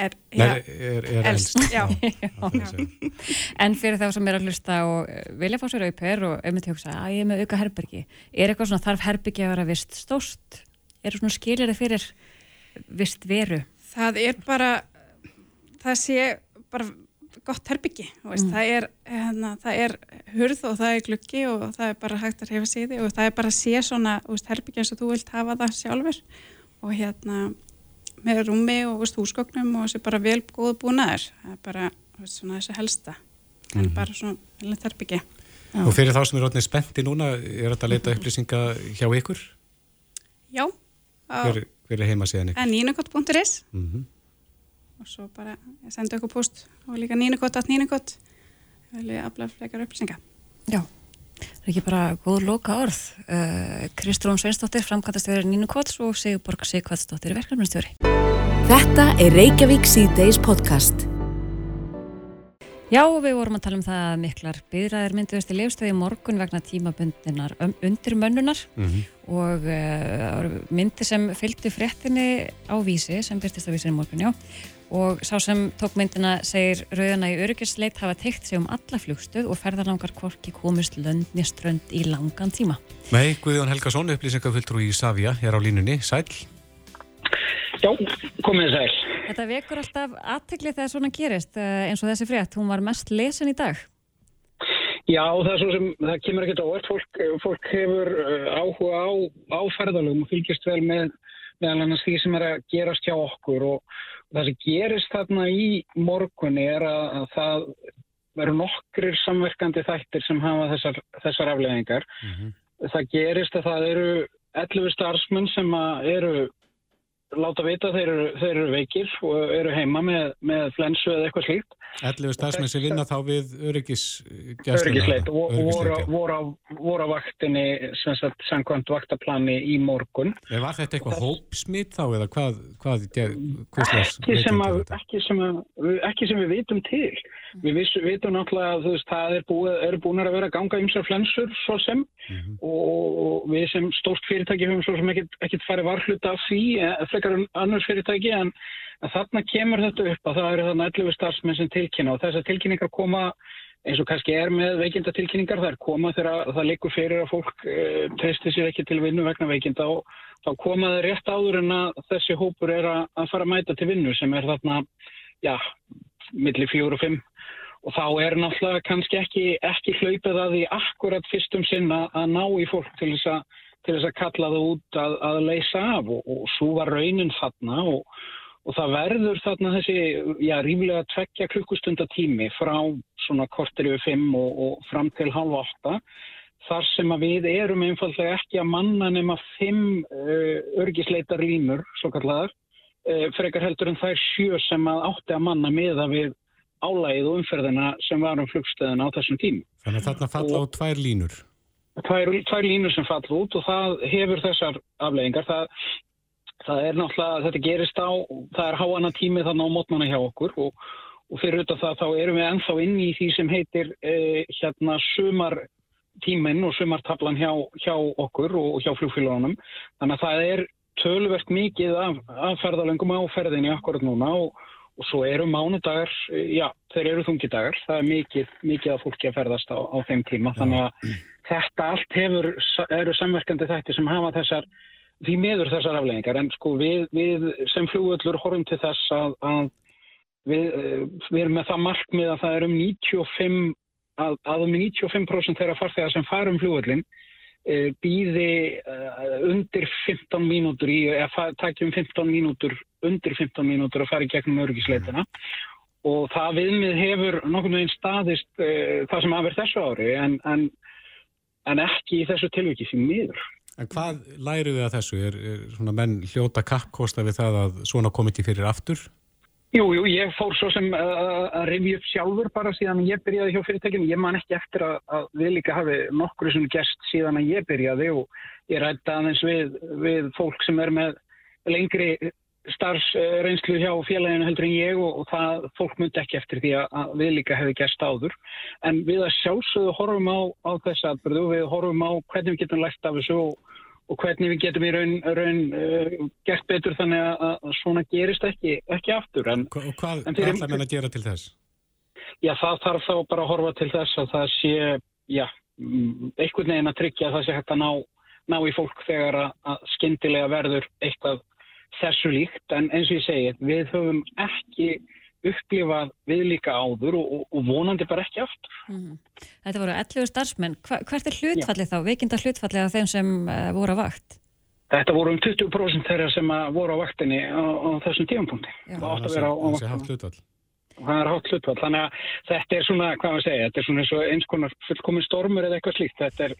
Er, Nei, já, er, er elst, elst. já. það segja. En fyrir þá sem er að hlusta og eh, vilja fá sér auper og einmitt hugsa að ég er með auka herbergi, er eitthvað svona þarf herbergi að vera vist stórt? Er svona skilir fyrir vist veru? Það er bara, það sé bara gott veist, Mm. það, er, hérna, það er hurð og það er gluggi og það er bara hægt að hefa síði og það er bara að sé svona þú veist, herbyggi eins og þú vilt hafa það sjálfur og hérna með rúmi og veist, húsgögnum og þessi bara vel góð búnaður, það er bara veist, svona þessi helsta, það Mhm. er bara svona herbyggi. Já. Og fyrir þá sem eru orðinir spennti núna, er þetta að leita upplýsinga hjá ykkur? Já, Hver, hver er heimasíðan ykkur? nínukott.is Mm -hmm. og svo bara ég sendi okkur post og líka nínukott.nínukott vilja afla fleikar upplýsinga. Já. Það er ekki bara góð loka orð. Uh, Kristrún Sveinsdóttir, framkvæmtastjóri Nínu Kvots og Sigurborg Sigvatsdóttir, verkefnumstjóri. Þetta er Reykjavík C-Days podcast. Já, við vorum að tala um það að miklar byðraðir mynduðist í leifstöði í morgun vegna tímabundinar undir mönnunar Mhm. og uh, myndi sem fylgdi fréttinni á vísi sem byrtist á vísi í morgun, já og sá sem tók myndina segir rauðana í öryggisleit hafa teikt sig um alla flugstöð og ferðarlangar hvorki komist löndni strönd í langan tíma. Nei, Guðjón Helgason, upplýsingafulltrú í Savia, er á línunni, sæl. Já, komið sæl. Þetta vekur alltaf aðtekli þegar svona gerist eh, eins og þessi frétt, hún var mest lesin í dag. Já, það er svo sem, það kemur ekkert á orð, fólk, fólk hefur uh, áhuga á, á ferðalögum og fylgist vel með meðal annars því sem er að gerast hjá okkur og það sem gerist þarna í morgunni er að, að það veru nokkrir samverkandi þættir sem hafa þessar, þessar afleðingar. Það gerist að það eru 11 starfsmenn sem eru láta vita þeir eru, þeir eru veikir og eru heima með, með flensu eða eitthvað slíkt 11 starfsmenn sem vinna þá við öryggisgæsluna. öryggisleit og og voru, voru, á, voru á vaktinni sem sagt samkvæmt vaktaplani í morgun En Var þetta eitthvað hópsmitt þá eða hvað, hvað, hvað, hvað slags ekki sem, að, veikindi þetta? ekki, sem að, ekki sem við vitum til við viss, vitum náttúrulega að veist, það er búið, eru búin að vera ganga ymsar flensur svo sem og, og við sem stórt fyrirtæki höfum svo sem ekkit farið varhluta af því eh, frekar annars fyrirtæki en, þarna kemur þetta upp að það eru þarna 11 starfsmenn sem tilkynna og þessar tilkynningar koma eins og kannski er með veikindatilkynningar, það er koma þegar það liggur fyrir að fólk e, treysti sér ekki til vinnu vegna veikinda og þá koma það rétt áður en að þessi hópur er að, að fara að mæta til vinnu sem er þarna, já, milli fjór og fimm. Og þá er náttúrulega kannski ekki, ekki hlaupið að því akkurat fyrstum sinna að ná í fólk til þess að, til þess að kalla það út að, að leysa af. Og, og svo var raunin þarna og, og það verður þarna þessi, já, ríflega tveggja klukkustunda tími frá svona kortir yfir fimm og, og fram til halv átta þar sem að við erum einfallega ekki að manna nema fimm uh, örgisleitar línur, svo kallar, uh, frekar heldur en þær sjö sem að átti að manna miða við álægið og umferðina sem var um flugstöðina á þessum tím. Þannig að þarna falla á tvær línur. Tvær, tvær línur sem falla út og það hefur þessar afleggingar. Það, það er náttúrulega, þetta gerist á, það er háana tími þarna á mótmanna hjá okkur og, og fyrir auðvitað það þá erum við ennþá inn í því sem heitir eh, hérna sumar tíminn og sumartablan hjá, hjá okkur og hjá flugfélagunum. Þannig að það er tölvert mikið af, af ferðalöngum á ferðinni akkurat núna og, og svo eru mánudagar, já, þeir eru þungidagar. Það er mikið, mikið af fólki að ferðast á, á þeim tíma. Þannig að þetta allt hefur, eru samverkandi þætti sem hafa þessar, því meður þessar afleggingar. En sko við, við sem flugvöllur horfum til þess að, að við, eh, við erum með það markmið að það er um 95 að, að um 95% þeirra farþegar sem fara um flugvöllin uh, býði uh, undir 15 mínútur í, eða takjum 15 mínútur, undir 15 mínútur að fara í gegnum örgisleitina og það viðmið hefur nokkurnu einn staðist uh, það sem aðverð þessu ári en, en, en ekki í þessu tilviki sem miður. En hvað læru þið að þessu? Er, er svona menn hljóta kappkosta við það að svona komið til fyrir aftur? Jú, jú, ég fór svo sem uh, að rifja upp sjálfur bara síðan ég byrjaði hjá fyrirtækjum. Ég man ekki eftir að, að við líka hafi nokkru sem gerst síðan að ég byrjaði og ég rætti aðeins við, við fólk sem er með lengri starfsreynslu hjá félaginu heldur en ég og, og það fólk myndi ekki eftir því að, að við líka hefði gerst áður. En við að sjálfsögðu horfum á, á þess aðbyrðu við horfum á hvernig við getum lært af þessu og og hvernig við getum í raun, raun uh, gert betur þannig að, að svona gerist ekki, ekki aftur. En, og hvað en hvað ætla menn að gera til þess? Já, það þarf þá bara að horfa til þess að það sé, já, mm, einhvern veginn að tryggja að það sé hægt að ná, ná í fólk þegar að, að skyndilega verður eitthvað þessu líkt. En eins og ég segi, við höfum ekki upplifað við líka áður og, og, og vonandi bara ekki aftur. Mhm. Þetta voru 11 starfsmenn. Hva, hvert er hlutfallið þá? Veikinda hlutfallið af þeim sem uh, voru á vakt? Þetta voru um 20% þeirra sem að voru á vaktinni á, á þessum tífampunkti. Það átt að vera á, á Þessi hátt vaktinni. hlutvall. Það er hátt hlutvall. Þannig að þetta er svona, hvað maður segja, þetta er svona eins og eins konar fullkomin stormur eða eitthvað slíkt. Þetta er,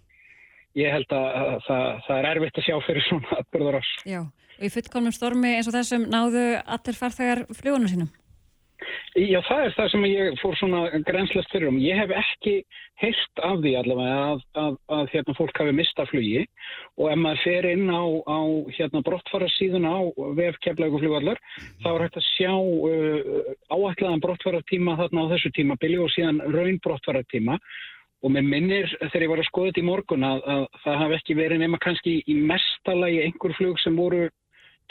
ég held að, að það, það er erfitt að sjá fyrir svona atbyrður ás. Já. Og í fullkomnum stormi eins og þessum náðu allir farþegar flugunum sínum? Já, það er það sem ég fór svona grenslast fyrir um. Ég hef ekki heyrt af því allavega að, að, að hérna, fólk hafi mistað flugi og ef maður fer inn á, á hérna, brottfara síðan á vefkeflagu flugvallar þá er hægt að sjá uh, áætlaðan brottfaratíma þarna á þessu tímabili og síðan raun brottfaratíma og með minnir þegar ég var að skoða þetta í morgun að, að það hafi ekki verið nema kannski í mestalagi einhver flug sem voru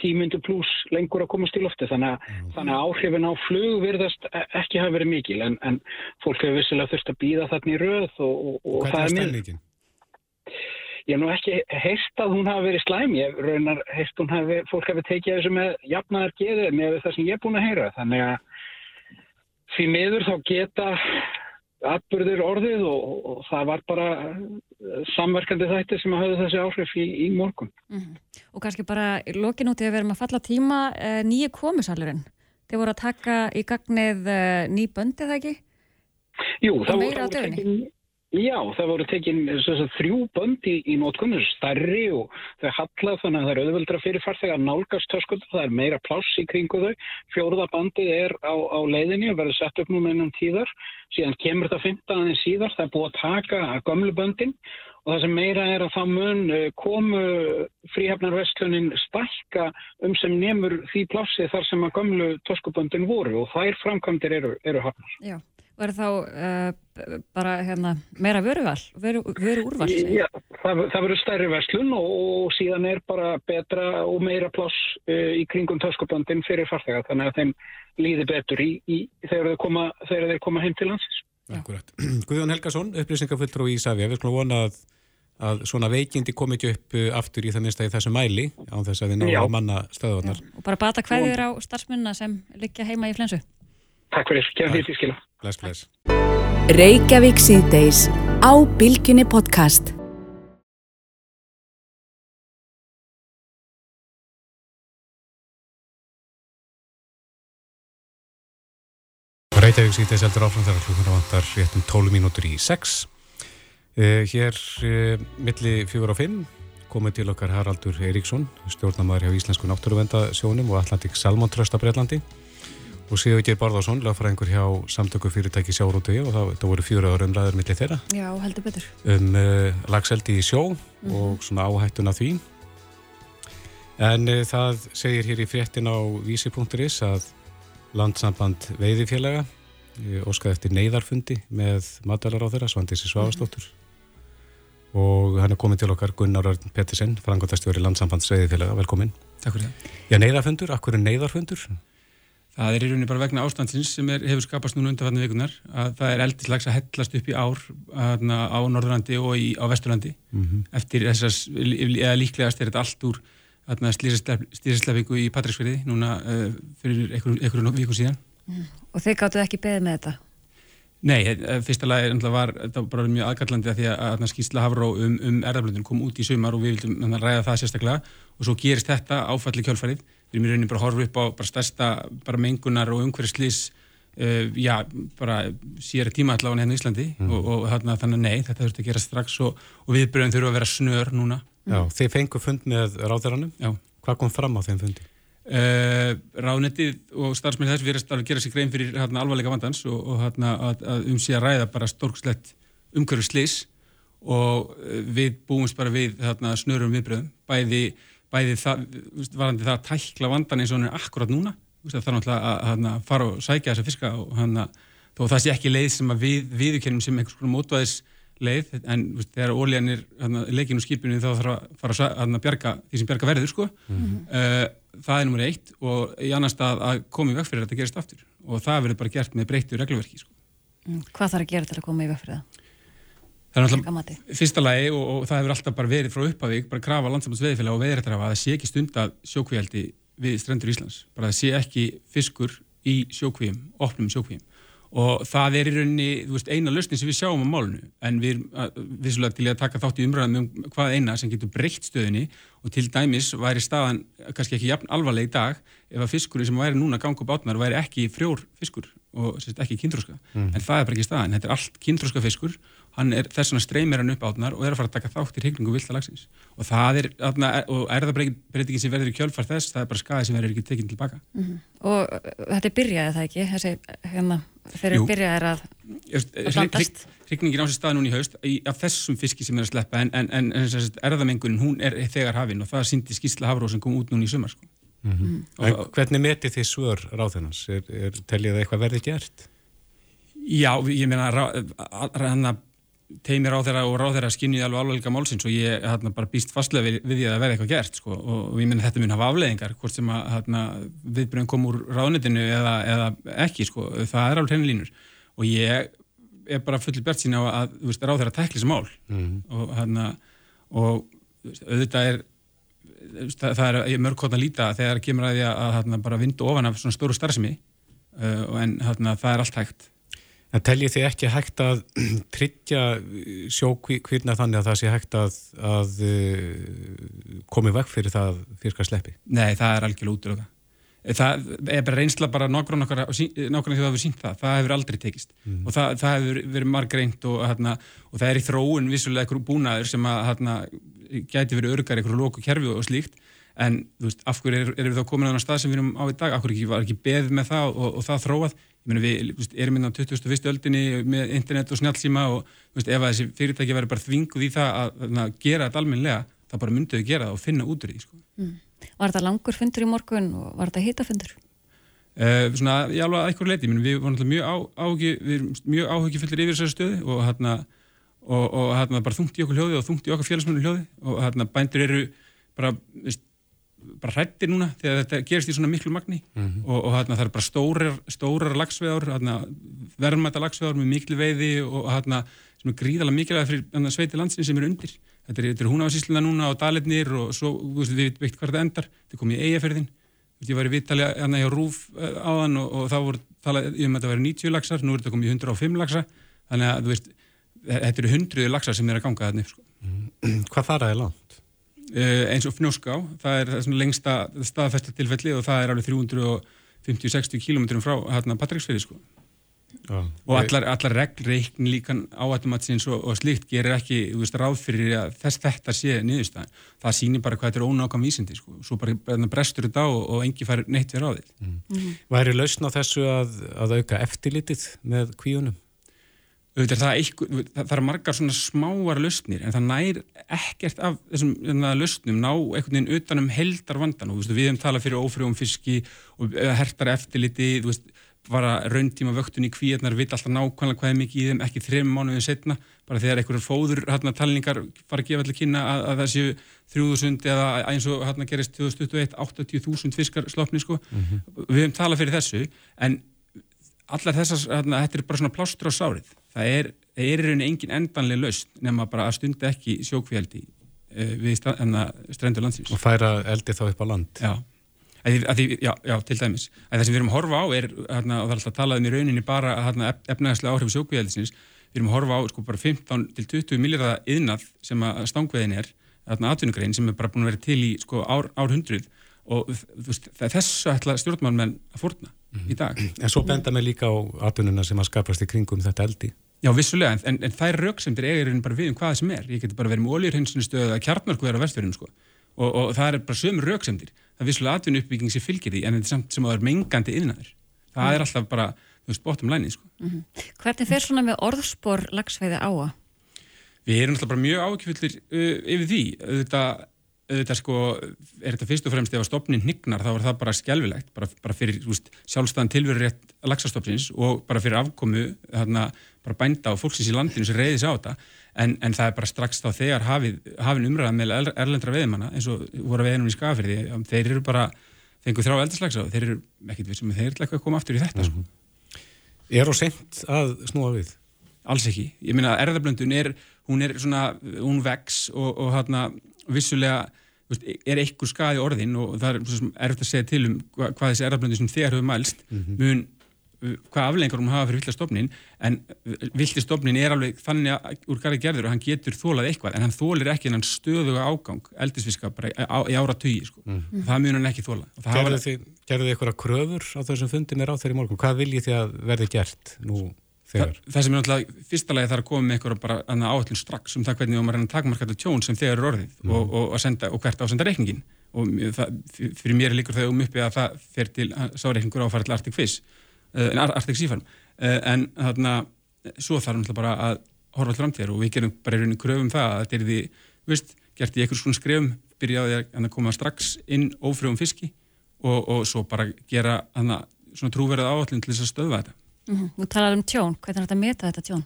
tímundu pluss lengur að komast í lofti þannig að, þannig að áhrifin á flug virðast e- ekki hafa verið mikil en, en fólk hefur vissilega þurft að býða þarna í röð og, og, og það er mjög stemmingin? ég hef nú ekki heyrt að hún hafi verið slæm. Ég raunar heyrt hún hafi fólk hafi tekið þessu með jafnaðar geðið með það sem ég er búin að heyra. Þannig að því miður þá geta atbyrðir orðið og, og, það var bara samverkandi þætti sem hafði þessi áhrif í, í morgun Og kannski bara í lokin út í að við erum að falla tíma uh, nýju komisalurinn. Þeir voru að taka í gagnið uh, ný böndi, eða ekki? Jú, það voru tekin- Já, það voru tekin sagt, þrjú bönd í, í nótkunn, þessu stærri og þau hallað þannig að það er auðveldra fyrir farþega að nálgast töskuldu, það er meira pláss í kringu þau. Fjórða bandið er á, á leiðinni og verður sett upp núna innan tíðar, síðan kemur það 15 aðeins síðar, það er búið að taka að gömlu böndin og það sem meira er að það mun eh, komu fríhafnarvestlunin stækka um sem nemur því plássi þar sem að gömlu töskuböndin voru og þær framkvæmdir eru, eru hafnar. Já, og er þá uh, bara hérna, meira vöruval, vöru, vöru úrval? Já, það, það verður stærri verslun og, og síðan er bara betra og meira pláss uh, í kringum töskuböndin fyrir farþega þannig að þeim líði betur í, í þegar, þeir koma, þegar þeir koma heim til landsins. Akkurat. Guðjón Helgason, upplýsingafulltrú í Ísafja, við skulum vona að, að svona veikindi komi ekki upp uh, aftur í það minnsta í þessu mæli án þess að við náum Já. að manna stöðvarnar. Og bara bata kveðjur á starfsmunna sem liggja heima í flensu? Takk fyrir, kemur því til skila. Bless, bless. Reykjavík síðdeis á Bilginni podcast. Reykjavík sýtið seldur áfram þegar klukkur vantar réttum 12 mínútur í 6. Uh, hér uh, milli 4 og 5 komið til okkar Haraldur Eiríksson, stjórnamaður hjá Íslensku náttúruvendasjónum og Atlantik Salmon Tröst á Breitlandi og Sigur Geir Barðarsson, lagfræðingur hjá samtöku fyrirtæki Sjárútegi og það, það voru fjóra ára umræður milli þeirra Já, heldur betur. um uh, lagseldi í sjó og svona áhættun af því. En uh, það segir hér í fréttin á vísi.is að landsamband veiðifélaga uh, óskaði eftir neyðarfundi með matalar á þeirra, Svandísi Svavastóttur og hann er komið til okkar Gunnar Örn Pettersen, frangotastjóri landsambands veiðifélaga, velkomin. Takk fyrir það. Já, neyðarfundur, akkur er neyðarfundur? Það er í rauninni bara vegna ástandsins sem er, hefur skapast núna undanfarnar vikunar að það er eldislags að hellast upp í ár aðna, á Norðurlandi og í, á Vesturlandi Mhm. eftir þessas, eða líklegast er þetta allt úr stýrislavíku í Patríksfjörði núna uh, fyrir einhverju viku síðan. Og þeir gáttu ekki beðið með þetta? Nei, eh, fyrsta lagi var þetta var bara mjög aðkallandi að því að, að skýrsla Hafró um, um erðablöndun kom út í sumar og við vildum ræða það sérstaklega og svo gerist þetta áfalli kjölfarið. Við erum í rauninni bara að horfa upp á bara stærsta bara mengunar og umhverfislis uh, já, bara síðara tíma allavega hérna í Íslandi og, og þarna, þannig að nei, þetta þurfti að gera strax og, og viðbröðum þurfa að vera snör núna. Já, þeir fengu fund með ráðherranum. Já. Hvað kom fram á þeim fundi? Uh, ráðnettið og starfsmenn þess verðast alveg gera sér grein fyrir hérna, alvarleika vandans og, og hérna, að, að um að ræða bara stórkslegt umhverju slis og uh, við búumst bara við hérna, snörum viðbröðum bæði, bæði það, varandi það að tækla vandan eins og hann er akkurat núna það þarf náttúrulega að, að, fara og sækja þessa fiska og hérna, þó það sé ekki leið sem að við viðurkennum sem einhvers konar mótvæðis leið en veist, þegar ólíðan hérna, leikinn úr skipinu þá þarf að fara að bjarga því sem bjarga verður sko. uh, það er nummer eitt og í annar stað að koma í veg fyrir að þetta gerist aftur og það verður bara gert með breyttu regluverki sko. Mm, Hvað þarf að gera til að koma í veg fyrir það? Það er náttúrulega fyrsta lagi og, og það hefur alltaf bara verið frá upphafi bara krafa landsamans veðifélag og veðrættarafa að það sé ekki stundað sjókvíaldi við strendur Íslands. Bara að það sé ekki fiskur í sjókvíum, opnum sjókvíum. Og það er í rauninni, þú veist, eina lausnin sem við sjáum á málunu, en við erum vissulega til að taka þátt í umræðum um hvað eina sem getur breytt stöðinni og til dæmis væri staðan kannski ekki jafn alvarleg í dag ef að fiskurinn sem væri núna að ganga upp átnar væri ekki frjór fiskur og sérst, ekki kynþróska Mhm. en það er bara ekki staðan, þetta er allt kynþróska fiskur hann er þess vegna streymir hann upp átnar og er að fara að taka þátt í hrygningu vilda lagsins og það er, og erðabreytingi sem verður í kjölfar þess, það er bara skaði sem verður ekki tekinn tilbaka Mhm. Og uh, þetta er byrjaði það ekki? Þessi, hérna, þeir Jú. eru byrjaðir að, að blandast? Hrygningin á sér stað núna í haust í, af þessum fiski sem er að sleppa en, en, en, erðamengunin hún er þegar hafin og það síndi skýrsla Hafró sem kom út núna í sumar sko. Mm En hvernig metið þið svör ráðunans? Er, er, teljið að eitthvað verði gert? Já, ég meina hann að teimir á þeirra og ráð þeirra skinnið alveg alveg málsins og ég hérna, bara býst fastlega við, við því að verði eitthvað gert sko. og, og ég meina þetta mun hafa afleðingar hvort sem að viðbröðum kom úr ráðnetinu eða, eða ekki sko. það er alveg henni línur og ég er bara fullir bjart sín á að veist, ráð þeirra tækli sem mál og, hérna, og þú veist, auðvitað er það, það er mörg hótt að líta þegar kemur að því að hérna, bara vindu ofan af svona stóru starfsemi uh, en hérna, það er allt hægt En teljið þið ekki hægt að tryggja sjókvirna þannig að það sé hægt að, að uh, komi veg fyrir það fyrka sleppi? Nei, það er algjörlega útlöka. það er bara reynsla bara nákvæmlega okkar nákvæmlega því að við sínt það, það hefur aldrei tekist Mhm. og það, það hefur verið margreint og, hérna, og það er í þróun vissulega einhverjum búnaður sem að hérna, gæti verið örgar einhverju lóku kerfi og slíkt en veist, af hverju er- erum við þá komin á þann stað sem við erum á í dag, af hverju var ekki beð með það og, og það þróað, ég meina við veist, erum inn á 21. öldinni með internet og snjálfsíma og veist, ef þessi fyrirtæki verður bara þvinguð í það að, að, að gera þetta almennlega, þá bara mynduðu gera það og finna út úr því, sko. Var þetta langur fundur í morgun og var þetta hitafundur? Uh, svona, ég alveg að eitthvað leiti, við alltaf mjög, áhugi, við erum mjög áhugifullir yfir þessari stöðu og hérna og, og hérna bara þungt í okkur hljóði og þungt í okkar félagsmennu hljóði og hérna bændur eru bara, bara hrættir núna þegar þetta gerist í svona miklu magni Mhm. og, og hérna það er bara stórar, stórar lagsveðar, hérna, verðmæta lagsveðar með miklu veiði og hérna sem er gríðalega mikilvæg fyrir hérna, sveiti landsins sem eru undir. Þetta er, þetta er húnafasísluna núna og dalitnir og svo, þú veist, við veit hvað þetta endar, þetta kom í eigaferðin ég var í viðtali hérna hjá Rúf eh, áðan og, og þá voru talað um að þetta væri 90 laxar, nú er þetta komið í 105 laxa þannig að þú veist þetta eru hundruði laxar sem er að ganga þarna upp, sko. Hvað þar er langt? uh, eins og Fnjóská það er það lengsta staðfesta tilfelli og það er alveg 350-60 km frá hérna Patræksfyrði sko. Já. og allar, allar reglreikn líkan áættumatsins og, og slíkt gerir ekki veist, ráð fyrir að þess þetta sé niðurstaðan. Það sýnir bara hvað þetta er ónákvæm vísindi sko. svo bara, brestur þetta á og, og engi fær neitt við ráðið. Væri lausn á þessu að, að auka eftirlitið með kvíunum? Auðvitað er það, eitthvað, það, er margar svona smáar lausnir en það nær ekkert af þessum lausnum ná einhvern veginn utanum heldar vandan og veist, við hefum talað fyrir ófrjóum fiski og hertar eftirliti þú veist, bara rauntíma vöktun í kvíðnar vill alltaf nákvæmlega hvað er mikið í þeim ekki þreim mánuðin setna, bara þegar einhverjur fóður hérna, talningar fara að gefa allir kynna að, að séu 3000 eða eins og hérna gerist 2021 80.000 fiskar slopni sko. við hefum talað fyrir þessu en allar þessar, hérna, þetta er bara svona plástur á sárið. Það er, það er rauninni engin endanlega lausn nema bara að stundi ekki sjókvíaldi uh, við sta- hérna, strendur landsins. Og færa eldi þá upp á land? Já. Að að já, já, til dæmis. Að það sem við erum að horfa á er, hérna, og það er alltaf talað um í rauninni bara hérna, efnæðslega áhrif sjókvíaldisins, við erum að horfa á sko bara 15 til 20 miljardar yðnað sem að stangveðin er, atvinnugrein sem er bara búin að vera til í sko ár, árhundruð og veist, það er þessu ætla stjórnmálmenn að fórna í dag. En svo benda mig líka á atvinnuna sem að skapast í kringum þetta eldi. Já, vissulega, en, en, en þær rauksemdir eiga í rauninni bara við um hvað sem er. Ég geti bara verið með oljurhinsinstöðu að kjarnmörku vera á vestfjörðum, sko. Og, og það er bara sömur rauksemdir. Það er vissulega atvinnu uppbygging sem fylgir því, en þetta er samt sem að það er mengandi innaður. Það er alltaf bara, þú veist, bóttum lænið, sko. Hvernig fer svona með orðspor lagsveiði áa? Við erum alltaf bara mjög ákjöfullir uh, yfir því. Auðvitað, auðvitað sko, er þetta fyrst og fremst ef að stopnin hnignar, þá er það bara skjálfilegt, bara, bara fyrir sjálfstæðan tilveru rétt lagsastofnins og bara fyrir afkomu þarna, bara bænda og fólksins í landinu sem reyðis á þetta. En, en það er bara strax þá þegar hafið, hafin umræða með er- erlendra veðimanna, eins og voru veðinum í skafirði, þeir eru bara, fengu þrá eldurslags á, þeir eru ekkit við sem þeir eru ekki að koma aftur í þetta, sko. Er og sent að snúa við? Alls ekki. Ég meina að erðablöndun er, hún er svona, hún vex og, og hérna vissulega veist, er einhver skaði orðin og það er erfitt að segja til um hva, hvað þessi erðablöndun sem þegar hefur mælst mun uh, hvað aflengar hún hafa fyrir villastofnin en villastofnin er alveg þannig að úr garði gerður og hann getur þólað eitthvað en hann þólir ekki hennan stöðuga ágang eldisfiska bara í, á, ára tugi sko. það mun hann ekki þóla Gerðu þið, eitthvað kröfur á þessum fundi með ráð þeirri morgun? Hvað viljið þið að verði gert nú þegar? Það, það sem er náttúrulega fyrsta lagi þarf að koma með eitthvað bara annað áallin strax um það hvernig við erum að reyna að takmarka þetta tjón sem þegar er orðið og, og, og, senda, og hvert á að senda reikningin og það, fyrir mér líkur þau um uppi að það fer til sáreikningur áfæra til Arctic Fish uh, en Ar- Arctic Sea Farm uh, en þarna svo þarf náttúrulega bara að horfa til framtíðar og við gerum bara í rauninni kröfum það að þetta er því, veist, gert í einhvers svona skrefum byrjaði að, koma strax inn ófrjóum fiski og, og svo bara gera hana, svona trúverið áallin til þess að stöðva þetta Mm Þú talar um tjón, hvernig er þetta að meta þetta tjón?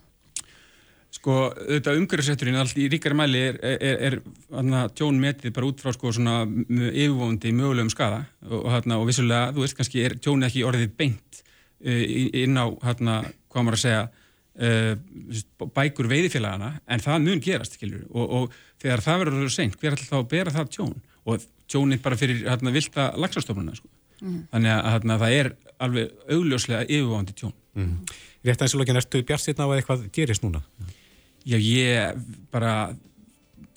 Sko, auðvitað umhverfisrætturinn allt í ríkari mæli er, er, er, er tjón metið bara út frá sko svona yfirvóndi mögulegum skada og, hérna, og vissulega, þú veist, kannski er tjónið ekki orðið beint uh, inn á, hérna, hvað maður að segja uh, bækur veiðifélagana en það mun gerast, skilur og, og þegar það verður seint, hver ætla þá að bera það tjón? Og tjónið bara fyrir vilda lagsastofnuna, sko. Þannig að það er alveg augljóslega yfirvóndi tjón Rétt eins og lokin, ertu bjart sérna á að eitthvað gerist núna? Já, ég bara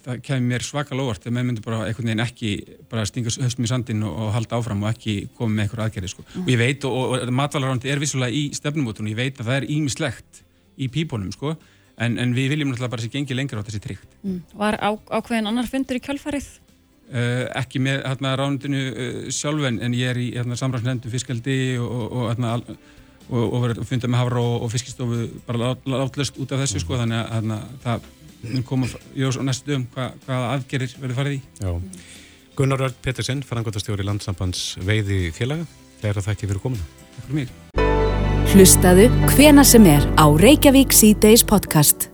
það kemur mér svaka lóvart þegar menn myndir bara einhvern veginn ekki bara stinga höstum í sandin og, og halda áfram og ekki koma með einhverju aðgerði sko. og ég veit, og, og matvalarhándi er vissulega í stefnumótunum, ég veit að það er ímislegt í pípunum sko, en, en við viljum náttúrulega bara sér gengi lengra á þessi tryggt Mm. Var á, ákveðin annar fundur í kjálfarið? Uh, ekki með hérna, ránundinu uh, sjálf en, ég er í hérna, samræðsnefndu fiskaldi og, og, og, hérna, og, og verið að funda með hafra og, og fiskistofu bara lát- látlöst út af þessu sko, þannig að hérna, það mun koma í ljós á næstu dögum hva, hvaða aðgerir verður farið í. Já. Gunnar Örd Pettersen, farangotastjóri landsambands veiði félaga. Þegar það ekki fyrir komuna. Takk fyrir mig. Hlustaðu hvena sem er á Reykjavík síðdeis podcast.